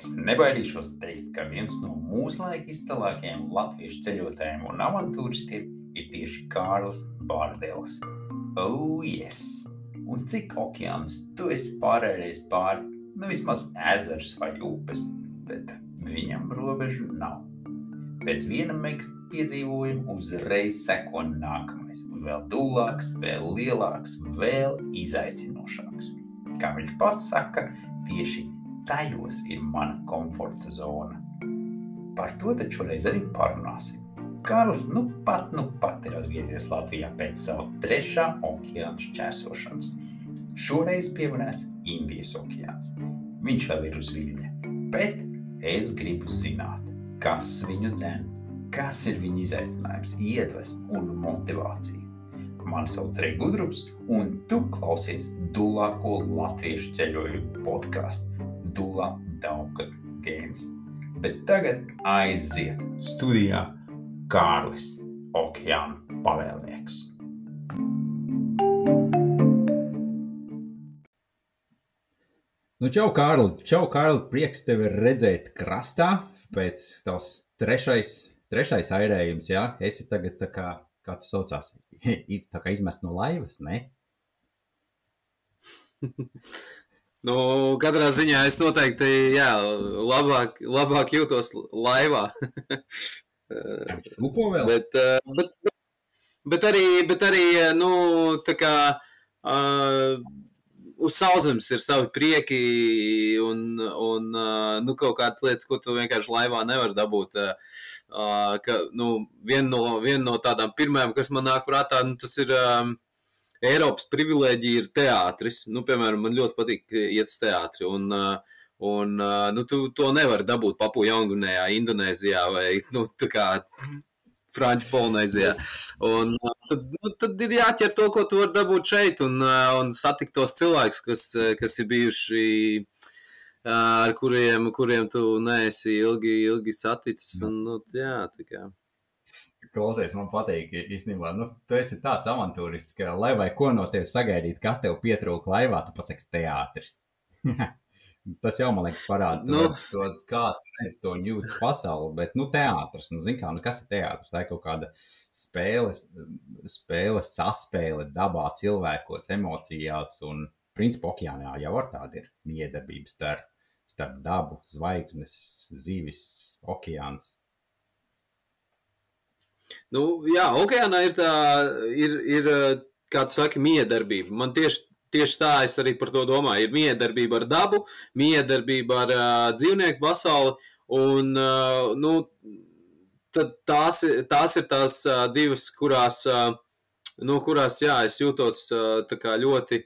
Es nebaidīšos teikt, ka viens no mūsdienu izcilākajiem latviešu ceļotājiem un avantūristiem ir tieši Kārlis Bārdēls. Oh, yes! Un cik okeānus tu esi pārējis pāri, nu vismaz ezers vai upes, bet viņam robežu nav. Pēc viena mega piedzīvojuma uzreiz seko nākamais, vēl dūlāks, vēl lielāks, vēl izaicinošāks. Kā viņš pats saka, tieši tajos ir mana komforta zona. Par to taču šoreiz arī parunāsim. Kārlis nu pat, nu pat ir atgriezies Latvijā pēc sava trešā okeāna šķērsošanas. Šoreiz pieminēts Indijas okeāns. Viņš vēl ir uz viļņa, bet es gribu zināt, kas viņu dzen, kas ir viņa izaicinājums, iedvesma un motivācija. Mani sauc Reigars Gudrups, un tu klausies dulāko latviešu ceļojumu podkāstu Dula Dauka Games. Bet tagad aiziet studijā Kārlis, okeāna pavēlnieks. Nu, čau, Kārli! Čau, Kārli! Prieks tevi redzēt krastā pēc tavs trešais, trešais airējums, jā? Esi tagad tā kā, kā tas saucās, tā kā izmest no laivas, ne? Nu, katrā ziņā es noteikti jā, labāk, labāk jūtos laivā. Upo vēl? bet, bet, bet, bet arī, bet arī nu, tā kā uh, uz sauszemes ir savi prieki un, un uh, nu, kaut kādas lietas, ko tu vienkārši laivā nevar dabūt. Uh, ka, nu, viena no, vien no tādām pirmajām, kas man nāk prātā, nu, tas ir. Um, Eiropas privilēģija ir teātris. Nu, piemēram, man ļoti patīk iet uz teātri. Un, un nu, tu to nevari dabūt Papua Jaungvinējā, Indonēzijā vai nu, Franču Polinēzijā. Un tad, nu, tad ir jāķer to, ko tu vari dabūt šeit, un, un satikt tos cilvēkus, kas, kas ir bijuši. Ar kuriem, kuriem tu neesi ilgi, ilgi saticis. Un, nu, jā, klausies, man patīk, īstenībā, nu, tu esi tāds avantūrists, ka, lai vai ko no tevis sagaidīt, kas tev pietrūka laivā, tu pasaki teātris. Tas jau, man liekas, parāda to, nu. to kā tu redz to jūt pasauli, bet, nu, teātris, nu, zin kā, nu, kas ir teātris? Tā ir kaut kāda spēles, spēles saspēle dabā, cilvēkos, emocijās un, principā, okeānā jau ar tādu ir miedarbības starp, starp dabu, zvaigznes, zivis, okeāns. Nu, jā, okeānā ir tā, ir, ir kā tu saki, miedarbība. Man tieši, tieši tā es arī par to domāju. Ir miedarbība ar dabu, miedarbība ar uh, dzīvnieku pasauli. Un, uh, nu, tās, tās ir tās uh, divas, kurās, uh, nu, kurās jā, es jūtos uh, ļoti.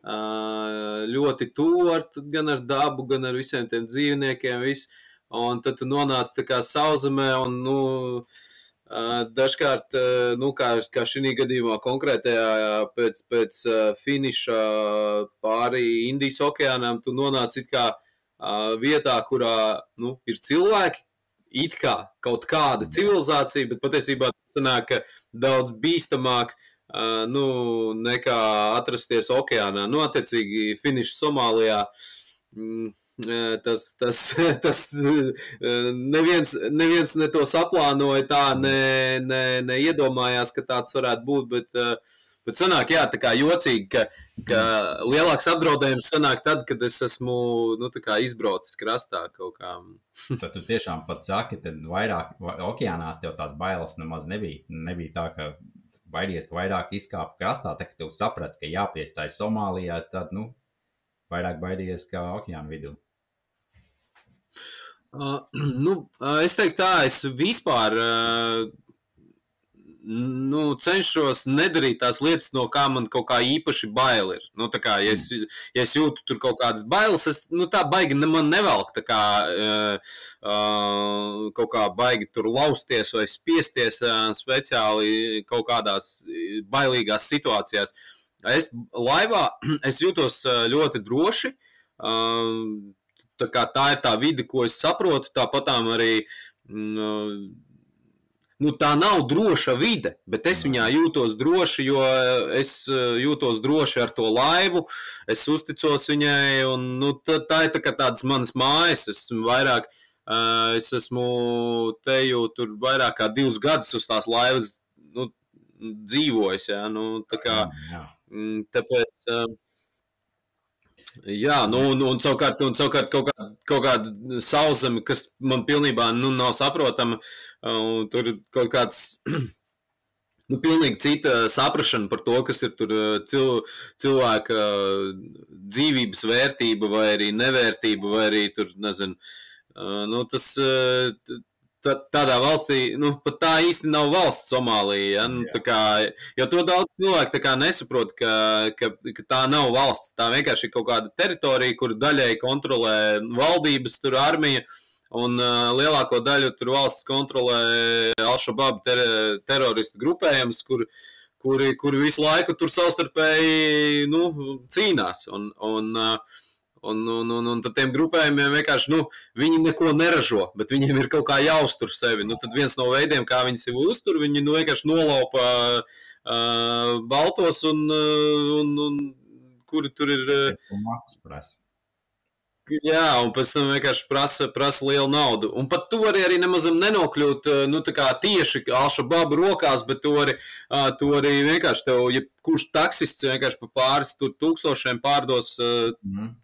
Uh, ļoti tuvu gan ar dabu, gan ar visiem tiem dzīvniekiem. Visu. Un tad tu nonāc tā kā sauszemē, un nu, uh, Dažkārt, nu, kā, kā šī gadījumā, konkrētajā pēc, pēc finiša pāri Indijas okeānam, tu nonāc it kā vietā, kurā nu, ir cilvēki, it kā kaut kāda civilizācija, bet patiesībā tas sanāk daudz bīstamāk nu, nekā atrasties okeānā. Nu, attiecīgi, finiša Somālijā. Mm, Tas, tas, tas neviens, neviens ne to saplānoja tā, ne, ne, ne iedomājās, ka tāds varētu būt, bet, bet sanāk, jā, tā kā jocīgi, ka, ka lielāks apdraudējums sanāk tad, kad es esmu, nu, izbraucis krastā kaut kā. Tad tu tiešām pat saki, tad vairāk okeānā tev tās bailes nemaz nebija. Nebija tā, ka baidies vairāk izkāpt krastā, tā ka tu saprati, ka jāpiestāj Somālijā, tad, nu, vairāk baidījies kā okeāna vidū. Uh, nu, es teiktu, tā, es vispār uh, nu, cenšos nedarīt tās lietas, no kā man kaut kā īpaši bail ir. Nu, kā, ja, es, ja es jūtu tur kaut kādas bailes, es nu, tā baigi man nevelk kā uh, uh, kaut kā baigi tur lausties vai spiesties uh, speciāli kaut kādās bailīgās situācijās. Es laivā es jūtos ļoti droši. Uh, tā, tā ir tā vide, ko es saprotu. Tāpat arī mm, nu, tā nav droša vide, bet es viņā jūtos droši, jo es jūtos droši ar to laivu. Es uzticos viņai, un nu, tā, tā ir tā tādas manas mājas. Es esmu vairāk, es esmu te jau tur vairāk kā divus gadus uz tās laivas nu, dzīvojis. Ja? Nu, tā kā, mm, tāpēc. Jā, nu, un, un savukārt, un savukārt kaut, kā, kaut kāda sauszeme, kas man pilnībā nu, nav saprotama, un tur kaut kāds. Nu, pilnīgi cita saprāšana par to, kas ir tur cil, cilvēka dzīvības vērtība, vai arī nevērtība, vai arī tur, nezinu, nu, tas, tādā valstī, nu, pat tā īsti nav valsts Somālija. Ja? Nu, kā, jo to daudz cilvēku nesaprot, ka, ka, ka tā nav valsts. Tā vienkārši ir kaut kāda teritorija, kur daļai kontrolē valdības, tur armija. Un uh, lielāko daļu tur valsts kontrolē Al-Shabaab ter teroristu grupējums, kur, kuri, kuri visu laiku tur savstarpēji nu, cīnās. Un, un, uh, Un, un, un, un tad tiem grupējumiem vienkārši nu, viņi neko neražo, bet viņiem ir kaut kā jāuztur sevi. Nu, tad viens no veidiem, kā viņi sevi uztur, viņi nu, vienkārši nolaupa uh, baltos un, un, un kuri tur ir. Uh, Jā, un pēc tam vienkārši prasa, prasa lielu naudu. Un pat tu vari arī nemaz nenokļūt nu, tieši Alšababu rokās, bet tu vari, tu arī vienkārši tev, ja kurš taksists vienkārši pa pāris tūkstošiem pārdos. Mm.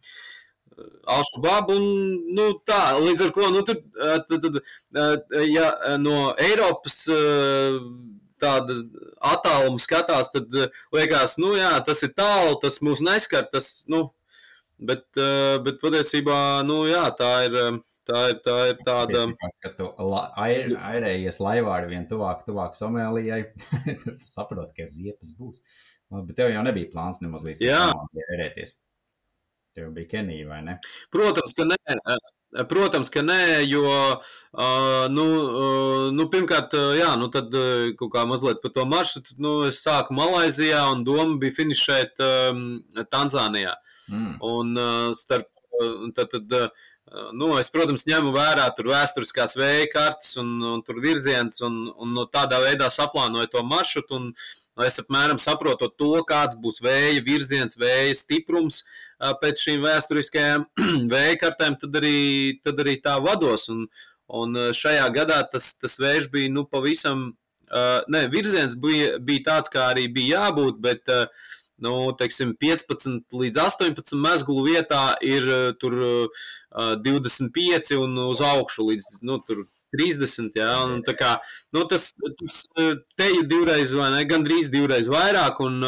Alšababu. Nu, tā, līdz ar to, nu, tur, tad, tad, ja no Eiropas tāda attāluma skatās, tad liekas, nu, jā, tas ir tālu, tas mūs neskar, tas, nu, bet, bet patiesībā, nu, jā, tā ir. Tā ir, tā ir tāda. Kad tu air, airējies laivā ar vien tuvāk, tuvāk Somēlijai, tad saproti, ka ziepas būs. Bet tev jau nebija plāns nemaz līdz tam airēties. Tev bija Kenija, vai ne? Protams, ka nē. Protams, ka nē, jo, uh, nu, uh, nu, pirmkārt, uh, jā, nu, tad uh, kaut kā mazliet par to maršrutu, nu, es sāku Malaizijā un doma bija finišēt um, Tanzānijā. Mm. Un uh, starp, uh, tad, tad, uh, nu, es, protams, ņemu vērā tur vēsturiskās vēja kartes un, un tur virziens un, un no tādā veidā saplānoju to maršrutu un, uh, Es apmēram saprotu to, kāds būs vēja virziens, vēja stiprums pēc šīm vēsturiskajām vēja kartēm, tad arī, tad arī tā vados. Un, un šajā gadā tas, tas vējš bija nu, pavisam, ne, virziens bija, bija tāds, kā arī bija jābūt, bet nu, teiksim, 15 līdz 18 mezglu vietā ir tur 25 un uz augšu līdz nu, 30. Jā, un, kā, nu, tas, tas te ir divreiz, vai ne? Gandrīz divreiz vairāk. Un,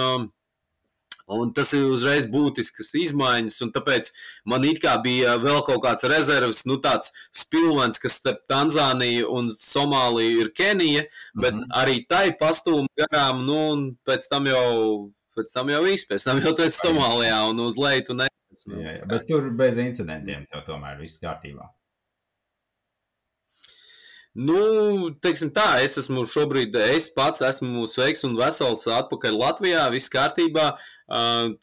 Un tas ir uzreiz būtisks izmaiņas, un tāpēc man it kā bija vēl kaut kāds rezerves, nu tāds spilvens, kas starp Tanzāniju un Somāliju ir Kenija, bet mm -hmm. arī tai pastūma garām, nu, un pēc tam jau, pēc tam jau viss, pēc tam jau tu esi Somālijā un uz leju tu neiec. Nu, jā, jā, bet tur bez incidentiem tev tomēr viss kārtībā. Nu, teiksim tā, es esmu šobrīd, es pats esmu sveiks un vesels atpakaļ Latvijā, viss kārtībā.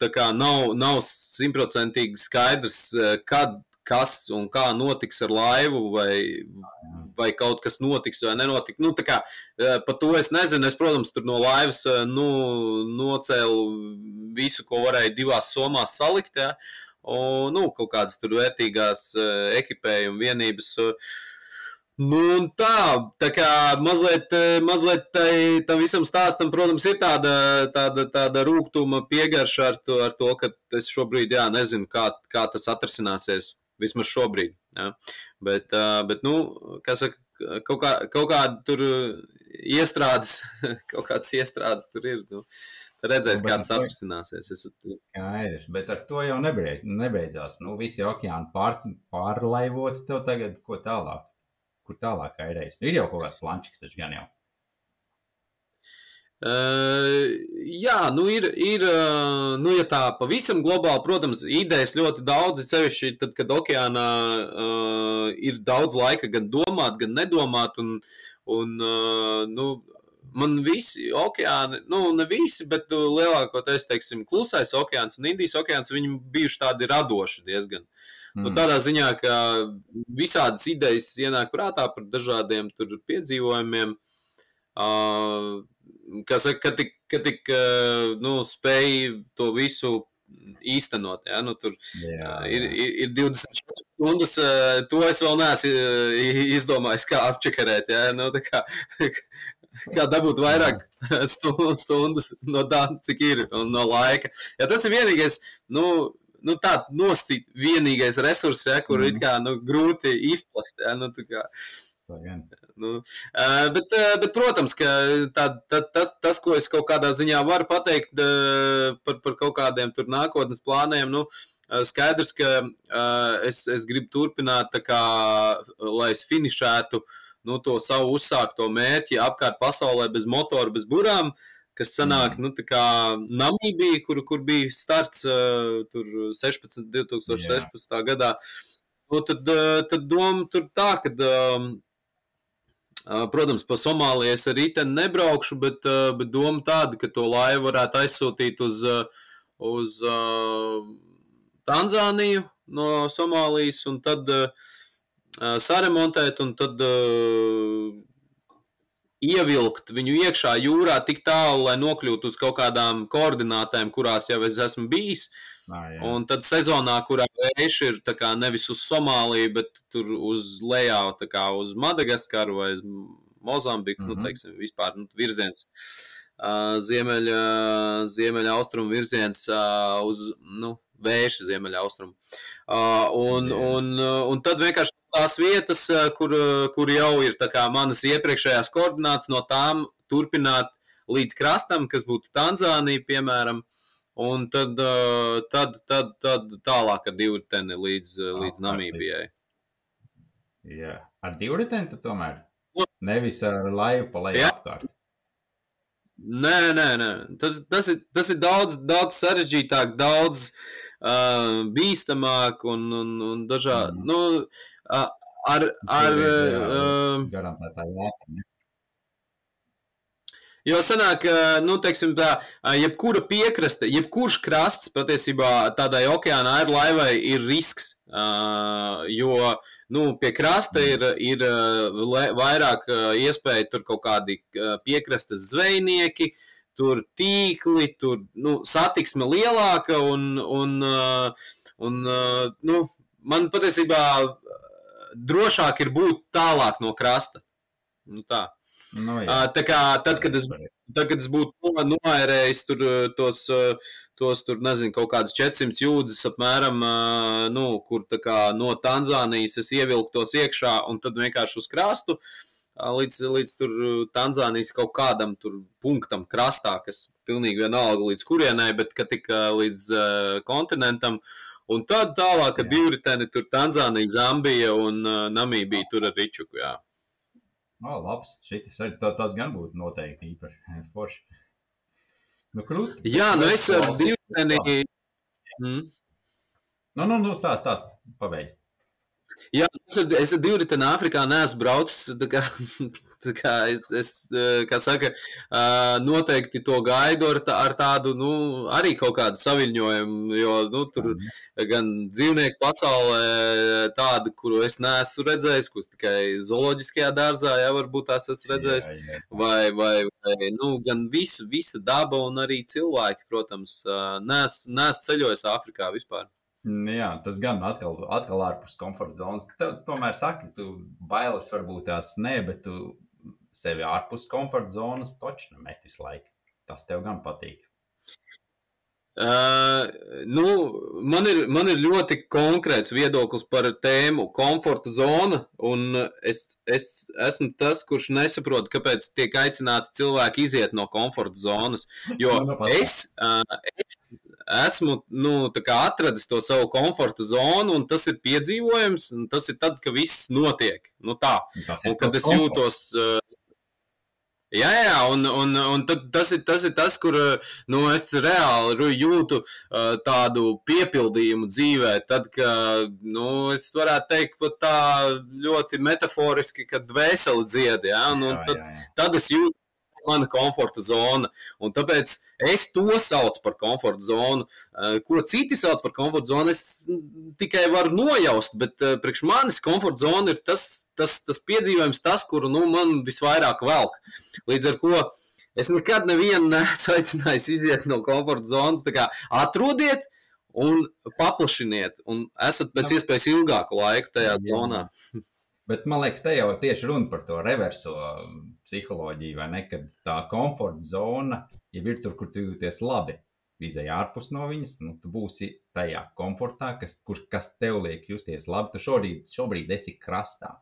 Tā kā nav, nav simtprocentīgi skaidrs, kad, kas un kā notiks ar laivu, vai, vai kaut kas notiks vai nenotiks. Nu, kā, par to es nezinu. Es, protams, tur no laivas nu, nocēlu visu, ko varēju divās somās salikt. Ja? Un, nu, kaut kādas tur vērtīgās ekipējuma vienības. Uh, Nu, tā, tā kā mazliet, mazliet tai, tam visam stāstam, protams, ir tāda, tāda, tāda rūkuma piegarša ar to, ar to, ka es šobrīd, jā, nezinu, kā, kā tas atrisināsies, vismaz šobrīd. Jā. Bet, bet, nu, kā saka, kaut, kā, kaut kāda tur iestrādes, kaut kāds iestrādes tur ir. Nu. Redzēs, kā tas atrisināsies. Es... Skaidrs, bet ar to jau nebeidz, nebeidzās. Nu, visi okeāni pār, pārlaivoti tev tagad, ko tālāk kur tālāk airējas. Ir jau kaut kāds plančiks, taču gan jau. Uh, jā, nu ir, ir uh, nu, ja tā pavisam globāli, protams, idejas ļoti daudz, cevišķi tad, kad okeānā uh, ir daudz laika gan domāt, gan nedomāt, un, un uh, nu, man visi okeāni, nu, ne visi, bet lielākoties, teiksim, klusais okeāns un Indijas okeāns, viņi bijuši tādi radoši diezgan. Uh, mm. Nu, tādā ziņā, ka visādas idejas ienāk prātā par dažādiem piedzīvojumiem. Uh, kas saka, ka tik, ka tik uh, nu, spēj to visu īstenot. Ja? Nu, tur Jā, ir, ir, ir 24 stundas, uh, to es vēl neesmu uh, izdomājis, kā apčakarēt. Ja? Nu, kā, kā dabūt vairāk stu- stundas no tā, cik ir un no laika. Ja tas ir vienīgais, nu, nu tā nosacīt vienīgais resurss, ja, kur Mhm. it kā nu, grūti izplast. Ja? Nu. Nu, bet, bet, protams, ka tā, tā, tas, tas, ko es kaut kādā ziņā varu pateikt par, par kaut kādiem tur nākotnes plāniem, nu, skaidrs, ka es, es gribu turpināt, kā, lai es finišētu nu, to savu uzsākto mērķi apkārt pasaulē bez motora, bez burām. Kas sanāk, nu, tā kā Namībija, kur, kur bija starts uh, tur 16, 2016. gadā. Nu, tad, uh, tad doma tur tā, ka um, Uh, Protams, pa Somāliju es arī te nebraukšu, bet, uh, bet doma tāda, ka to laivu varētu aizsūtīt uz, uz uh, Tanzāniju no Somālijas un tad uh, saremontēt un tad uh, ievilkt viņu iekšā jūrā tik tālu, lai nokļūtu uz kaut kādām koordinātēm, kurās jau es esmu bijis. Ah, jā. Un tad sezonā, kurā vējš ir kā nevis uz Somāliju, bet tur uz lejā, kā uz Madagaskaru vai uz Mozambiku, mm -hmm. Mhm. nu, teiksim, vispār nu, virziens. Uh, ziemeļa, ziemeļa austrumu virziens uh, uz nu, vēju ziemeļa austrumu. Uh, un, un, un tad vienkārši tās vietas, uh, kur, uh, kur jau ir manas iepriekšējās koordinātas, no tām turpināt līdz krastam, kas būtu Tanzānija, piemēram. Un tad, uh, tad, tad, tad tālāk ar divriteni līdz, uh, līdz. Namībijai. Jā. Ar divriteni tomēr? Nu. Nevis ar laivu pa leju apkārt. Nē, nē, nē. Tas, tas, ir, tas ir daudz, daudz sarežģītāk, daudz uh, bīstamāk un, un, un dažādi. Mhm. Nu, ar, ar, uh, Garantētā jēga. Jo sanāk, ka, nu, teiksim, tā, jebkura piekraste, jebkurš krasts patiesībā tādai okeāna air laivai ir risks. Jo nu, pie krasta ir, ir vairāk iespēju tur kaut kādi piekrastes zvejnieki, tur tīkli, tur nu, satiksme lielāka un, un, un nu, man patiesībā drošāk ir būt tālāk no krasta. Nu, tā. Nu, jā. Uh, tā kā tad, kad es Tad, kad es būtu no- noērējis tur uh, tos, uh, tos tur, nezinu, kaut kādas 400 jūdzes apmēram, uh, nu, kur tā kā no Tanzānijas es ievilku tos iekšā un tad vienkārši uz krastu. uh, Līdz, līdz tur uh, Tanzānijas kaut kādam tur punktam, krastā, kas pilnīgi vienalga līdz kurienai, bet ka tik uh, līdz uh, kontinentam. Un tad tālāk, kad Jā. divriteni tur Tanzānija, Zambija un uh, Namībija tur ar Ričuku. Jā. O, labs. Šitas arī tā, tas gan būtu noteikti īpaši forši. Nu, krūt. Jā, nu es ar divriteni. Mm. Nu, nu, nu, stāst, stāst. Pabeidz. Jā, es ar, es ar divriteni Āfrikā neesmu braucis. Tā kā, tā kā es, es, kā saka, noteikti to gaidu ar, tā, ar tādu, nu, arī kaut kādu saviņojumu, jo, nu, tur gan dzīvnieku pasaulē tādu, kuru es neesmu redzējis, kurus tikai zooloģiskajā dārzā, jā, varbūt tās esmu redzējis. Jā, jā. Vai, vai, vai nu, gan visa, visa daba un arī cilvēki, protams, neesmu nes ceļojis Āfrikā vispār. Nu, Jā, tas gan atkal, atkal ārpus komforta zonas. Tev tomēr saka, tu bailes varbūt tās nē, bet tu sevi ārpus komforta zonas točni met visu laiku. Tas tev gan patīk. Uh, nu, man, ir, man ir ļoti konkrēts viedoklis par tēmu komforta zona, un es, es esmu tas, kurš nesaprot, kāpēc tiek aicināti cilvēki iziet no komforta zonas. Jo Nu, nu, es, uh, es esmu nu, atradis to savu komforta zonu, un tas ir piedzīvojums, un tas ir tad, kad viss notiek. Nu, tā. Un kad es jūtos. uh, Jā, jā, un, un, un tad tas, ir, tas ir tas, kur nu, es reāli jūtu uh, tādu piepildījumu dzīvē. Tad, kad nu, es varētu teikt, pat tā ļoti metaforiski, kad dvēseli dzied. Ja? Un, un Jā, tad, jā, jā. tad es jūtu mana komforta zona. Un tāpēc Es to saucu par komforta zonu. Uh, ko citi sauc par komforta zonu, es tikai varu nojaust, bet uh, priekš manis komforta zona ir tas, tas, tas piedzīvojums, tas, kuru nu, man visvairāk velk. Līdz ar to es nekad nevienu neesmu aicinājis iziet no komforta zonas. Atrodiet, un paplašiniet, un esat pēc iespējas ilgāku laiku tajā zonā. Bet man liekas, te jau ir tieši runa par to reverso psiholoģiju, vai ne? Kad tā komforta zona jau ir tur, kur tu jūties labi. Vizēji ārpus no viņas, nu, tu būsi tajā komfortā, kas, kur, kas tev liek justies labi. Tu šobrīd, šobrīd esi krastā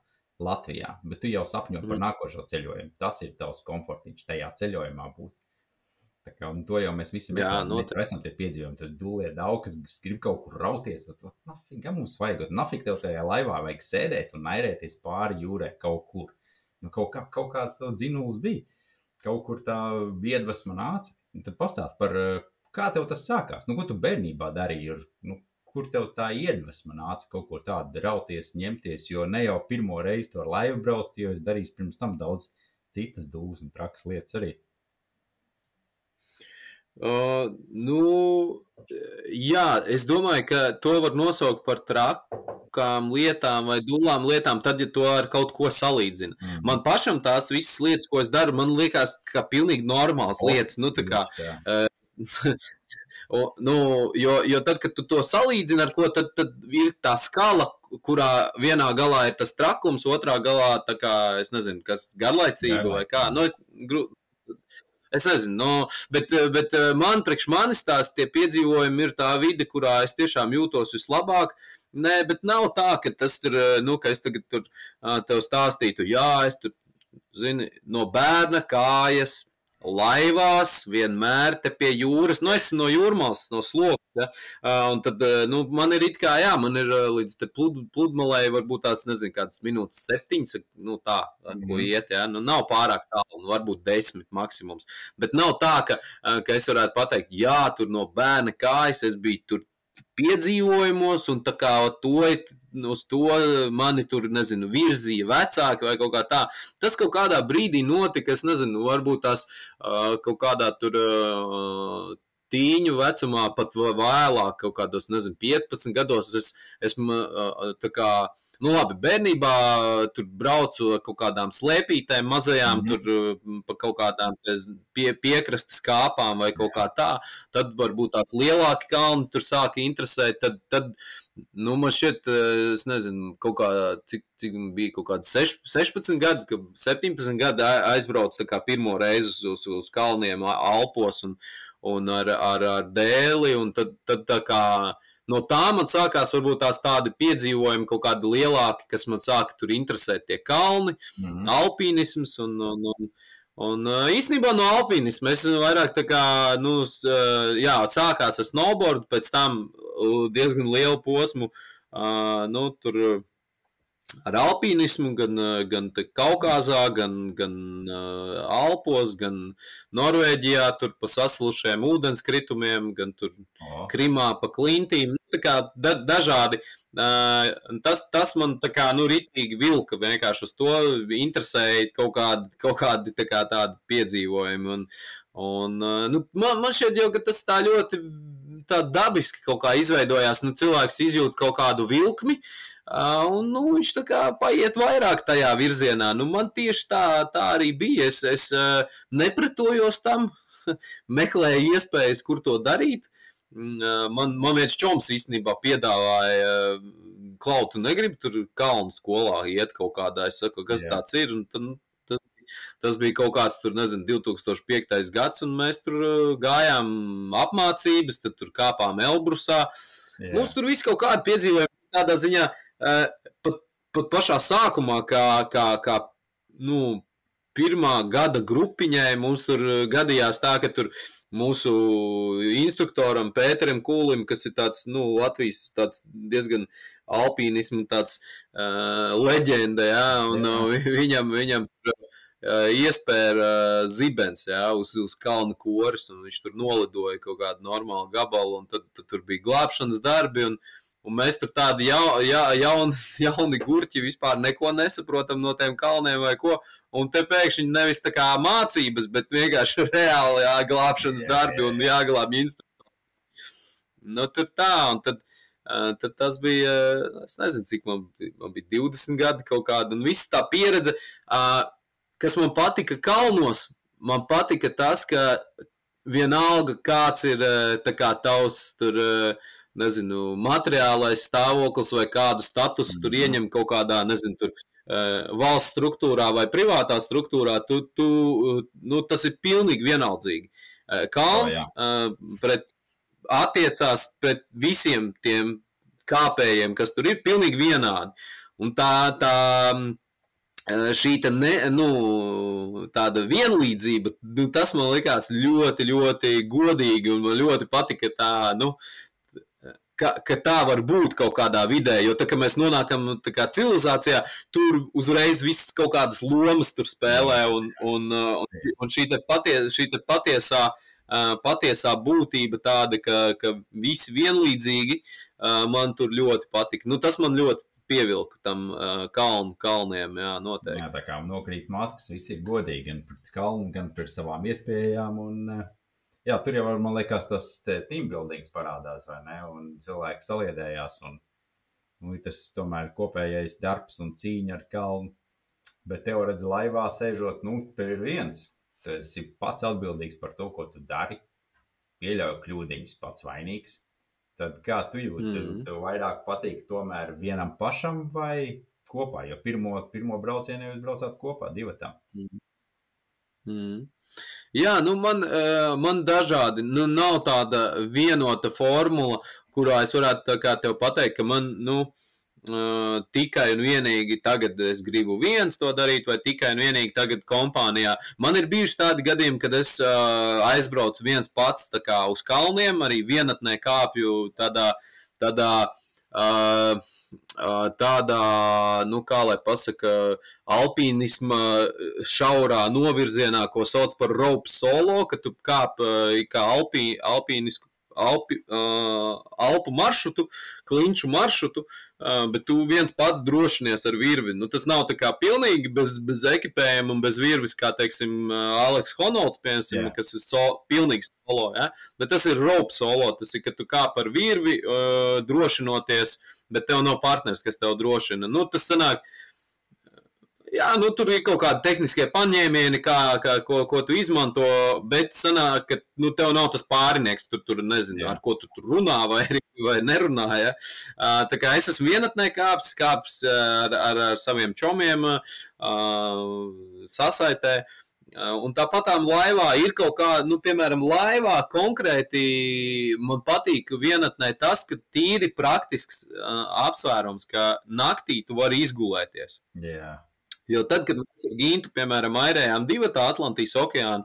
Latvijā, bet tu jau sapņo par nākošo ceļojumu. Tas ir tavs komfortiņš tajā ceļojumā būt. Kā, to jau mēs visi jā, mēs, mēs esam tie piedzīvojumi. Tas dūlē daudz, kas grib kaut kur rauties. Nafig, mums vajag, nafig tev tajā laivā vajag sēdēt un nairēties pāri jūrē kaut kur. Nu, kaut, kā, kaut kāds tev dzinuls bija. Kaut kur tā viedvesma nāca. Un tad pastāst par, kā tev tas sākās. Nu, ko tu bērnībā darīji? Nu, kur tev tā iedvesma nāca kaut ko tādu rauties, ņemties? Jo ne jau pirmo reizi to laivu braukt, jo es darīju pirms tam daudz citas dūles un trakas lietas arī. Uh, nu, jā, es domāju, ka to var nosaukt par trakām lietām vai dūlām lietām, tad, ja to ar kaut ko salīdzina. Mm. Man pašam tās visas lietas, ko es daru, man liekas, ka pilnīgi normāls oh, lietas. Nu, kā, uh, o, nu, jo, jo tad, kad tu to salīdzini ar ko, tad, tad ir tā skala, kurā vienā galā ir tas trakums, otrā galā tā kā, es nezinu, kas garlaicība vai kā. Nu, es, gru, Es nezinu, no, bet, bet eh, man, priekš manis tās piedzīvojumi ir tā vide, kurā es tiešām jūtos vislabāk. Nē, bet nav tā, ka tas ir, eh, nu, ka es tagad tur tev stāstītu, jā, es tur, zini, no bērna kājas laivās, vienmēr te pie jūras. Nu, esmu no jūrmālas, no slogas. Ja? Un tad nu, man ir it kā, jā, man ir līdz plud, pludmalei varbūt tās, nezinu, kādas minūtes, septiņas, nu tā, ar ko mm. iet. Ja? Nu, nav pārāk tālu, nu, varbūt desmit maksimums. Bet nav tā, ka, ka es varētu pateikt, jā, tur no bērna kājas es biju tur piedzīvojumos, un tā kā to uz to mani tur, nezinu, virzīja vecāki vai kaut kā tā. Tas kaut kādā brīdī notika, es nezinu, varbūt tās uh, kaut kādā tur. Uh, Tīņu vecumā, pat vēlāk, kaut kādos, nezinu, 15 gados, es esmu tā kā Nu, labi, bērnībā tur braucu ar kaut kādām slēpītēm, mazajām, mm -hmm. tur pa kaut kādām pie, piekrastes kāpām vai kaut kā tā. Tad varbūt tāds lielāki kalni tur sāka interesēt. Tad, tad nu, man šķiet, es nezinu, kaut kā, cik, cik bija kaut kādi 16 gadi, 17 gadi aizbraucu pirmo reizi uz, uz kalniem Alpos un, un ar, ar, ar dēli. Un tad, tad tā kā no tā man sākās varbūt tās tādi piedzīvojumi, kaut kādi lielāki, kas man sāka tur interesēt tie kalni, mm -hmm. alpīnisms un, un, un Un īstenībā no alpīnisma es vairāk tā kā, nu, jā, sākās ar snowboardu, pēc tam diezgan lielu posmu, nu, tur ar alpīnismu, gan, gan Kaukazā, gan, gan uh, Alpos, gan Norvēģijā, tur pa saslušiem ūdenskritumiem, gan tur oh. Krimā pa klintīm. Nu, tā kā da, dažādi. Uh, tas, tas man tā kā, nu, ritīgi vilka vienkārši uz to, interesēja kaut kādi, kaut kādi tā kā tādi piedzīvojumi. Un, un uh, nu, man, man šķiet jau, ka tas tā ļoti tā dabiski kaut kā izveidojās. Nu, cilvēks izjūt kaut kādu vilkmi, uh, Un, nu, viņš tā kā paiet vairāk tajā virzienā. Nu, man tieši tā, tā arī bija. Es, es nepretojos tam, meklēju iespējas, kur to darīt. Man, man viens čoms īstenībā piedāvāja, klautu, negribu tur kalnu skolā iet kaut kādā. Es saku, kas Jā. tāds ir? Un tad, nu, tas, tas bija kaut kāds, tur, nezinu, 2005. gads, un mēs tur gājām apmācības, tad tur kāpām Elbrusā. Jā. Mums tur viss kaut kāda piedzīvojuma tādā ziņā. Uh, pat, pat pašā sākumā, kā, kā, kā nu, pirmā gada grupiņai, mums tur gadījās tā, ka tur mūsu instruktoram Pēteram Kūlim, kas ir tāds, nu, Latvijas tāds diezgan alpīnismu tāds uh, leģenda, jā, un jā. Uh, viņam, viņam uh, iespēja uh, zibens, jā, uz, uz kalnu koris, un viņš tur nolidoja kaut kādu normālu gabalu, un tad, tad tur bija glābšanas darbi, un, Un mēs tur tādi jau, ja, jauni, jauni gurķi vispār neko nesaprotam no tiem kalniem vai ko. Un te pēkšņi nevis tā kā mācības, bet vienkārši reāli jāglābšanas jā, darbi jā, jā. un jāglābj instruktori. Nu, tur tā, un tad, uh, tad tas bija, es nezinu, cik man, man bija 20 gadi kaut kāda, un viss tā pieredze, uh, kas man patika kalnos, man patika tas, ka vienalga kāds ir kā tavs tur. Nezinu, materiālais stāvoklis vai kādu statusu tur mhm. ieņem kaut kādā, nezinu, tur valsts struktūrā vai privātā struktūrā, tu, tu, nu, tas ir pilnīgi vienaldzīgi. Kalns oh, pret, attiecās pret visiem tiem kāpējiem, kas tur ir, pilnīgi vienādi. Un tā, tā šī tā ne, nu, tāda vienlīdzība, nu, tas man likās ļoti, ļoti godīgi un man ļoti patika tā, nu, ka, ka tā var būt kaut kādā vidē. Jo tā kā mēs nonākam kā, civilizācijā, tur uzreiz viss kaut kādas lomas spēlē, un, un, un, un šī, te patie, šī te patiesā, patiesā būtība tāda, ka, ka visi vienlīdzīgi man tur ļoti patika. Nu, tas man ļoti pievilku tam uh, kalnu kalniem. Jā, noteikti. Jā, tā kā nokrīt maskas, viss ir godīgi gan pret kalnu, gan pret savām iespējām. Un, uh, jā, tur jau, man liekas, tas team buildings parādās, vai ne? Un cilvēki saliedējās, un, un tas tomēr ir kopējais darbs un cīņa ar kalnu. Bet tev redz, laivā sēžot, nu, tev ir viens. Tu esi pats atbildīgs par to, ko tu dari. Pieļauj kļūdiņas, pats vainīgs. Tad kā tu jūti? Mm -hmm. Tev vairāk patīk tomēr vienam pašam vai kopā? Jo pirmo, pirmo braucienu jūs braucāt kopā, divi tam. Mm -hmm. Mm. Jā, nu man, eh, man dažādi, nu nav tāda vienota formula, kurā es varētu tā kā tev pateikt, ka man, nu, uh, tikai un vienīgi tagad es gribu viens to darīt, vai tikai un vienīgi tagad kompānijā. Man ir bijuši tādi gadījumi, kad es uh, aizbraucu viens pats kā uz kalniem, arī vienatnē kāpju tādā, tādā uh, tādā, nu, kā lai pasaka, alpīnisma šaurā novirzienā, ko sauc par rope solo, ka tu kāp kā alpī, alpīnisku Alpi, uh, Alpu maršrutu, klinšu maršrutu, uh, bet tu viens pats drošinies ar virvi. Nu, tas nav tā kā pilnīgi bez, bez ekipējuma un bez virvis, kā, teiksim, uh, Aleks Honolds, piemēram, yeah. kas ir so, pilnīgi solo, ja? bet tas ir rope solo, tas ir, ka tu kāp ar virvi, uh, drošinoties uh, bet tev nav partners, kas tev drošina. Nu, tas sanāk, jā, nu, tur ir kaut kādi tehniskie paņēmieni, kā, kā, ko, ko tu izmanto, bet sanāk, ka nu, tev nav tas pārinieks, tur, tur nezinu, jā. ar ko tu tur runā vai, vai nerunā. Ja? Tā kā es esmu vienatnē kāps, kāps ar, ar, ar saviem čomiem sasaitē. Un tāpatām laivā ir kaut kā, nu, piemēram, laivā konkrēti man patīk vienatnē tas, ka tīri praktisks uh, apsvērums, ka naktī tu vari izgulēties. Yeah. Jo tad, kad mēs ar Gintu, piemēram, airējām divu Atlantijas okeānu,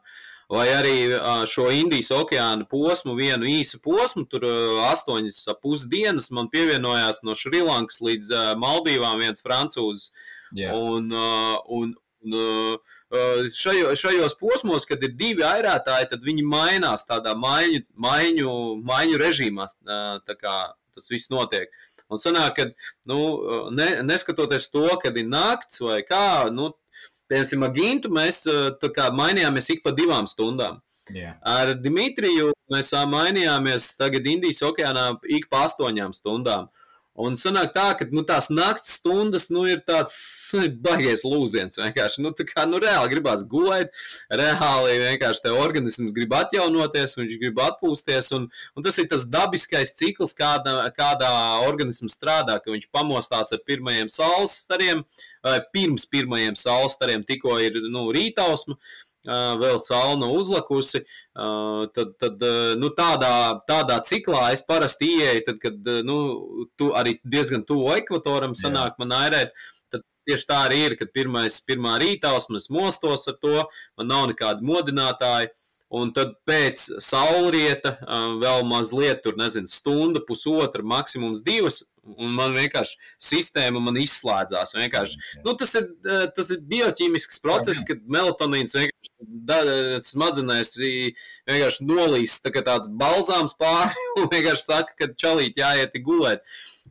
vai arī uh, šo Indijas okeāna posmu, vienu īsu posmu, tur uh, astoņas pusdienas man pievienojās no Šrilankas līdz uh, Maldīvām viens francūzs. Yeah. Un, uh, un, Un, uh, šajo, šajos posmos, kad ir divi airētāji, tad viņi mainās tādā maiņu, maiņu, maiņu režīmā. Tā kā tas viss notiek. Un sanāk, ka, nu, ne, neskatoties to, kad ir nakts vai kā, nu, piemēram, ar Gintu mēs kā, mainījāmies ik pa divām stundām. Yeah. Ar Dimitriju mēs mainījāmies tagad Indijas okeānā ik pa astoņām stundām. Un sanāk tā, ka nu, tās naktas stundas nu, ir tādas nu, baigais lūziens. Vienkārši, nu, kā, nu, reāli gribās gulēt, reāli vienkārši te organisms grib atjaunoties, viņš grib atpūsties, un, un tas ir tas dabiskais cikls, kādā, kādā organisms strādā, ka viņš pamostās ar pirmajiem saules stariem, pirms pirmajiem saules stariem tikko ir, nu, rītausma. Vēl uzlakusi, uh, tad, tad nu, tādā, tādā ciklā es parasti ieeju, tad, kad nu, tu arī diezgan tuvu ekvatoram sanāk Jā. man airēt. Tieši tā arī ir, kad pirmais, pirmā rītausma es mostos ar to, man nav nekādi modinātāji. Un tad pēc saulrieta vēl mazliet, tur nezinu, stunda, pusotra, maksimums divas, un man vienkārši sistēma man izslēdzās. Vienkārši. Nu, tas, ir, tas ir bioķīmisks process, kad melatonīns vienkārši smadzenēs vienkārši nolīs tā tāds balzāms pāri un vienkārši saka, ka čalīt jāiet gulēt.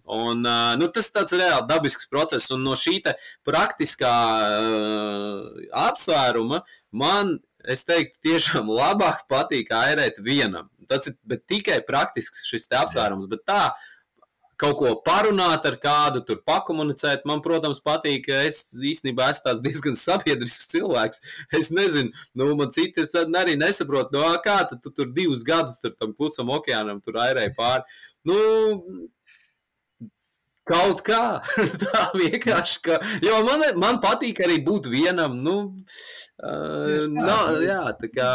Un, nu, tas ir reāli dabisks process, un no šī praktiskā uh, apsvēruma man, es teiktu, tiešām labāk patīk airēt vienam. Tas ir tikai praktisks šis apsvērums, bet tā kaut ko parunāt ar kādu, tur pakomunicēt. Man, protams, patīk, ka es īstenībā esmu tāds diezgan sabiedrisks cilvēks. Es nezinu, nu, man citi arī nesaprot, no kā tu, tu tur divus gadus tur tam klusam okeānam tur airēji pāri. Nu, Kaut kā tā vienkārši, ka, jo man, man patīk arī būt vienam, nu, uh, no, jā, tā kā.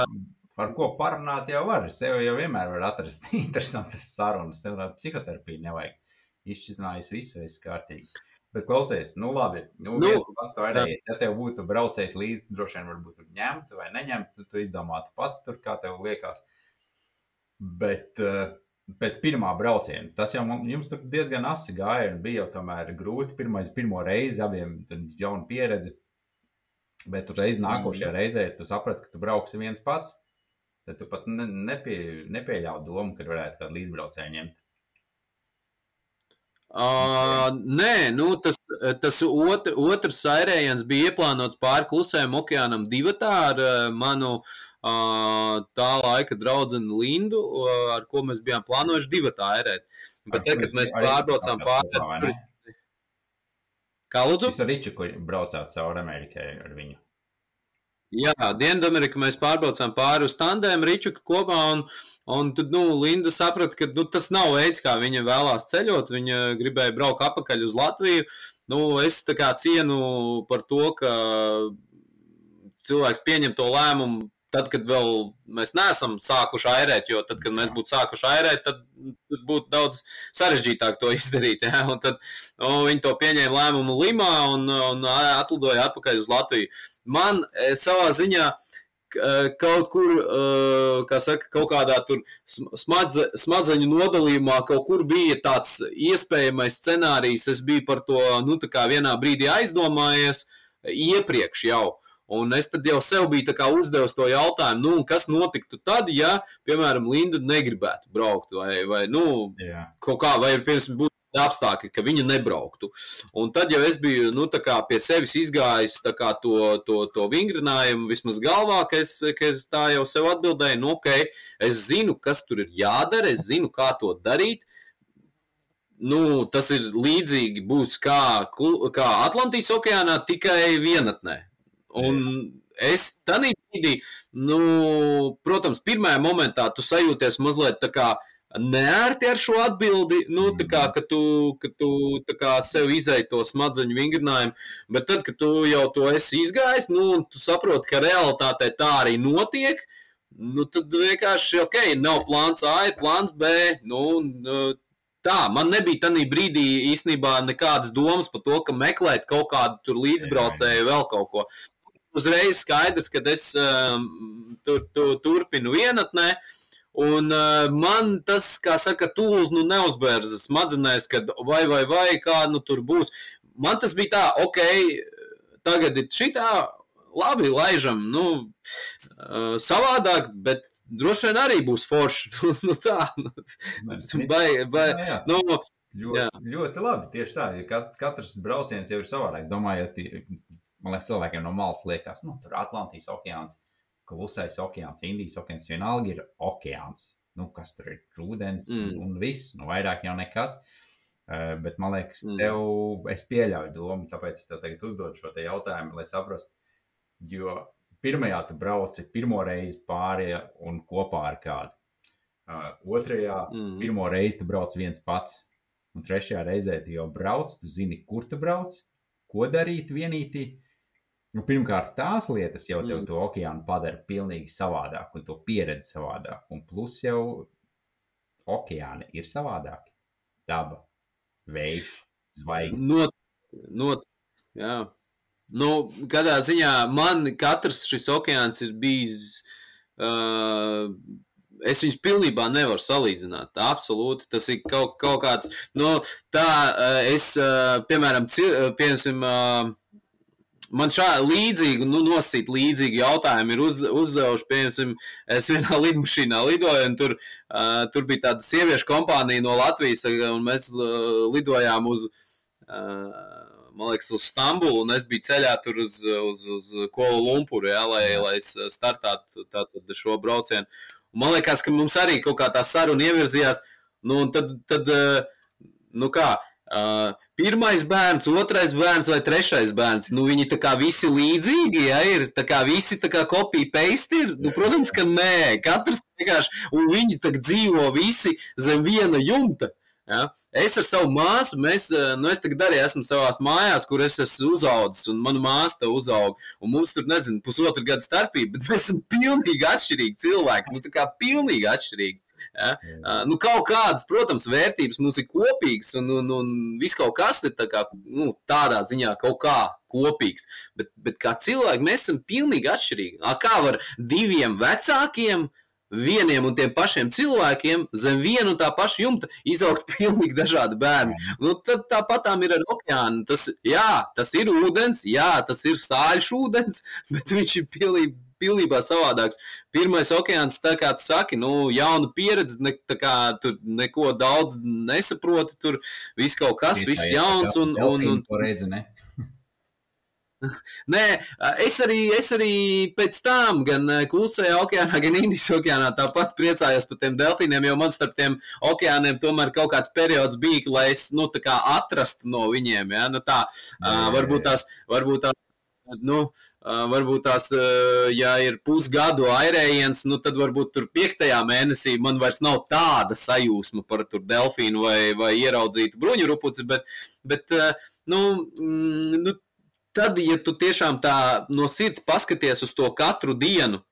Par ko parunāt jau var, sev jau vienmēr var atrast interesantas sarunas, tev psihoterapija nevajag izšķirinājis visu, viss kārtīgi. Bet klausies, nu labi, nu, nu pats to arī. Ja tev būtu braucējis līdzi, droši vien varbūt ņemtu vai neņemtu, tu izdomātu pats tur, kā tev liekas. Bet uh, pēc pirmā brauciena, tas jau jums tur diezgan asi gāja un bija jau tomēr grūti. Pirmais, pirmo reizi abiem jauna pieredze. Bet tur reiz nākošajā mm. reizē tu saprati, ka tu brauksi viens pats. Tad tu pat ne, nepie, nepieļāvi domu, ka varētu kādu līdzbraucēju ņemt. Uh, nē, nu, tas, tas otr, otrs sairējiens bija ieplānots pāri klusējam okeānam divatā ar uh, manu uh, tā laika draugu Lindu, uh, ar ko mēs bijām plānojuši divatā airēt. Bet tad, kad mēs pārbraucām pāri. Kā lūdzu? Jūs ar Riču, kur braucāt cauri Amerikai ar viņu. Jā, Dienvidamerikā mēs pārbraucām pāri uz tandēm, Ričuka kopā, un, un tad, nu, Linda saprata, ka nu, tas nav veids, kā viņa vēlās ceļot. Viņa gribēja braukt atpakaļ uz Latviju. Nu, es tā kā cienu par to, ka cilvēks pieņem to lēmumu tad, kad vēl mēs neesam sākuši airēt, jo tad, kad mēs būtu sākuši airēt, tad būtu daudz sarežģītāk to izdarīt. Ja? Un tad un viņi to pieņēma lēmumu Limā un, un atlidoja atpakaļ uz Latviju. Man e, savā ziņā e, kaut kur, e, kā saka, kaut kādā tur smadze, smadzeņu nodalījumā, kaut kur bija tāds iespējamais scenārijs. Es biju par to, nu, tā kā vienā brīdī aizdomājies iepriekš jau. Un es tad jau sev biju uzdevis to jautājumu, nu, kas notiktu tad, ja, piemēram, Linda negribētu braukt, vai, vai nu, Jā. kaut kā, vai piemēram, būtu apstākļi, ka viņa nebrauktu. Un tad jau es biju nu, pie sevis izgājis to, to, to vingrinājumu, vismaz galvā, ka es, ka es tā jau sev atbildēju, nu, ok, es zinu, kas tur ir jādara, es zinu, kā to darīt. Nu, tas ir līdzīgi būs kā, kā Atlantijas okeānā, tikai vienatnē. Un es tādā brīdī, nu, protams, pirmajā momentā tu sajūties mazliet tā kā neērti ar šo atbildi, nu, tā kā, ka tu, ka tu kā sev izēji to smadzeņu vingrinājumu, bet tad, kad tu jau to esi izgājis, nu, un tu saproti, ka realitātē tā arī notiek, nu, tad vienkārši, ok, nav plāns A, ir plāns B, nu, nu Tā, man nebija tajā brīdī īstenībā nekādas domas par to, ka meklēt kaut kādu līdzbraucēju, vēl kaut ko. Uzreiz skaidrs, ka es uh, tur, tur, turpinu vienatnē. Un uh, man tas, kā saka, tūlis nu neuzbērza smadzenēs, kad vai, vai, vai, kā nu tur būs. Man tas bija tā, ok, tagad ir šitā, labi, laižam, nu, uh, savādāk, bet droši vien arī būs forši. nu, tā, nu, vai, vai, nu, ļoti, jā. ļoti labi, tieši tā, ja katrs brauciens jau ir savādāk. Domājot, man liekas, cilvēkiem no malas liekas, nu, tur Atlantijas okeāns, klusais okeāns, Indijas okeāns, vienalga ir okeāns. Nu, kas tur ir ūdens mm. un, viss, nu, vairāk jau nekas. Uh, bet man liekas, mm. tev, es pieļauju domu, tāpēc es tev tagad uzdodu šo jautājumu, lai saprastu. Jo pirmajā tu brauci pirmo reizi pāri un kopā ar kādu. Uh, otrajā, mm. pirmo reizi tu brauc viens pats. Un trešajā reizē tu jau brauc, tu zini, kur tu brauc, ko darīt vienīgi. Nu, pirmkārt, tās lietas jau tev mm. to okeānu padara pilnīgi savādāk, un to pieredzi savādāk. Un plus jau okeāni ir savādāki. Daba, vējš, zvaigznes. Not, not, jā. Nu, kādā ziņā man katrs šis okeāns ir bijis. Uh, es viņus pilnībā nevaru salīdzināt. Absolūti. Tas ir kaut, kaut kāds. Nu, tā, es, piemēram, piemēram man šādi līdzīgi, nu, nosīt līdzīgi jautājumi ir uz, uzdevuši, piemēram, es vienā lidmašīnā lidoju, un tur, uh, tur bija tāda sieviešu kompānija no Latvijas, un mēs uh, lidojām uz, uh, man liekas, uz Stambulu, un es biju ceļā tur uz, uz, uz Kuala Lumpuru, jā, lai, lai es startātu tātad šo braucienu. Un man liekas, ka mums arī kaut kā tā saruna ievirzījās, nu, un tad, tad nu kā, uh, pirmais bērns, otrais bērns vai trešais bērns. Nu, viņi tā kā visi līdzīgi, ja ir tā kā visi tā kā kopija paste ir. Nu, protams, ka nē, katrs vienkārši, un viņi tā dzīvo visi zem viena jumta. Ja? Es ar savu māsu, mēs, nu, es tagad arī esmu savā mājās, kur es esmu uzaugusi, un mana māsa uzauga. Un mums tur, nezinu, pusotra gada starpība, bet mēs esam pilnīgi atšķirīgi cilvēki. Nu, tā kā pilnīgi atšķirīgi. Ja? Uh, nu, kaut kādas, protams, vērtības mums ir kopīgas, un, un, un viss kaut kas ir tā kā, nu, tādā ziņā kaut kā kopīgs. Bet, bet kā cilvēki mēs esam pilnīgi atšķirīgi. Kā var diviem vecākiem? vieniem un tiem pašiem cilvēkiem zem viena un tā paša jumta izaugt pilnīgi dažādi bērni. Nu, tad tāpat ir ar okeānu. Tas, jā, tas ir ūdens, jā, tas ir sāļš ūdens, bet viņš ir pilnīgi pilnībā savādāks. Pirmais okeāns, tā kā tu saki, nu, jauna pieredze, ne, tā kā tur neko daudz nesaproti, tur viss kaut kas, viss jauns un. un, un, un redzi? Nē, es arī, es arī pēc tam, gan klusajā okeānā, gan Indijas okeānā, tāpat priecājos par tiem delfīniem, jo man starp tiem okeāniem tomēr kaut kāds periods bija, lai es, nu, tā kā atrastu no viņiem, ja, nu tā, jā, jā, jā. varbūt tās, varbūt tās Nu, varbūt tās, ja ir pusgadu airējiens, nu, tad varbūt tur piektajā mēnesī man vairs nav tāda sajūsma par tur delfīnu vai, vai ieraudzītu bruņurupuci, bet, bet nu, mm, nu, tad, ja tu tiešām tā no sirds paskaties uz to katru dienu,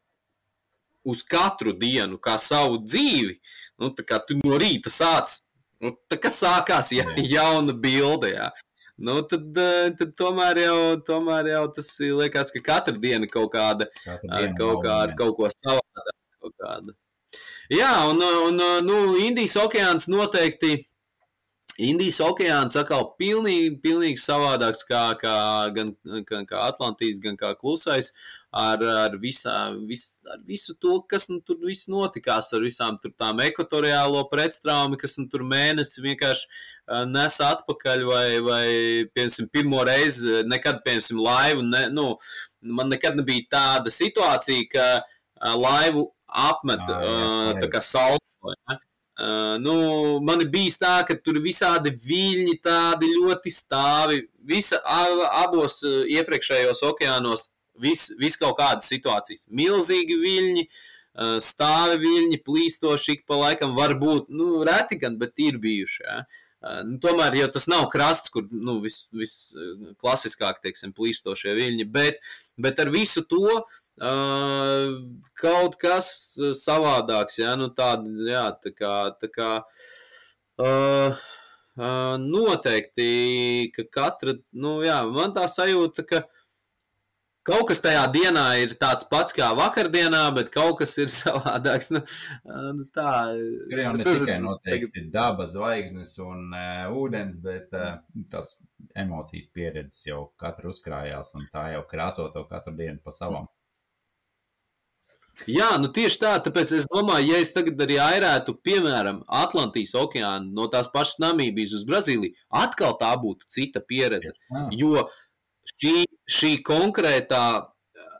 uz katru dienu, kā savu dzīvi, nu, tā kā tu no rīta sāc, nu, tā kā sākās ja, jauna bilde, jā nu, tad, eh, tad tomēr, jau, tomēr jau tas liekas, ka katra diena kaut kāda, diena kaut, kāda kaut ko savādāk. Jā, un, un nu, Indijas okeāns noteikti Indijas okeāns atkal pilnīgi, pilnīgi savādāks kā, kā, gan, gan kā Atlantijas, gan kā klusais, ar, ar, visā, vis, ar visu to, kas nu, tur viss notikās, ar visām tām ekvatoriālo pretstraumi, kas nu, tur mēnesi vienkārši uh, nes atpakaļ, vai, vai piemēram, pirmo reizi nekad, piemēram, laivu, ne, nu, man nekad nebija tāda situācija, ka uh, laivu apmet ah, jā, jā, uh, tā kā salto. Ja? Uh, nu, man ir bijis tā, ka tur ir visādi viļņi, tādi ļoti stāvi. Visa, abos iepriekšējos okeānos vis, vis kaut kādas situācijas. Milzīgi viļņi, uh, stāvi viļņi, plīstoši ik pa laikam var būt, nu, reti gan, bet ir bijuši. Ja? Uh, nu, tomēr jau tas nav krasts, kur nu, visklasiskāk, vis, teiksim, plīstošie viļņi, bet, bet ar visu to uh, Uh, kaut kas savādāks, ja nu tāda, jā, tā kā, tā kā uh, uh, noteikti, ka katra, nu jā, man tā sajūta, ka kaut kas tajā dienā ir tāds pats kā vakardienā, bet kaut kas ir savādāks. Nu, nu tā ir jau ne tikai noteikti tagad... daba, zvaigznes un uh, ūdens, bet uh, tas emocijas pieredzes jau katra uzkrājās un tā jau krāso to katru dienu pa savam. Mm. Jā, nu tieši tā, tāpēc es domāju, ja es tagad arī airētu, piemēram, Atlantijas okeānu no tās pašas Namībijas uz Brazīliju, atkal tā būtu cita pieredze. Jo šī, šī konkrētā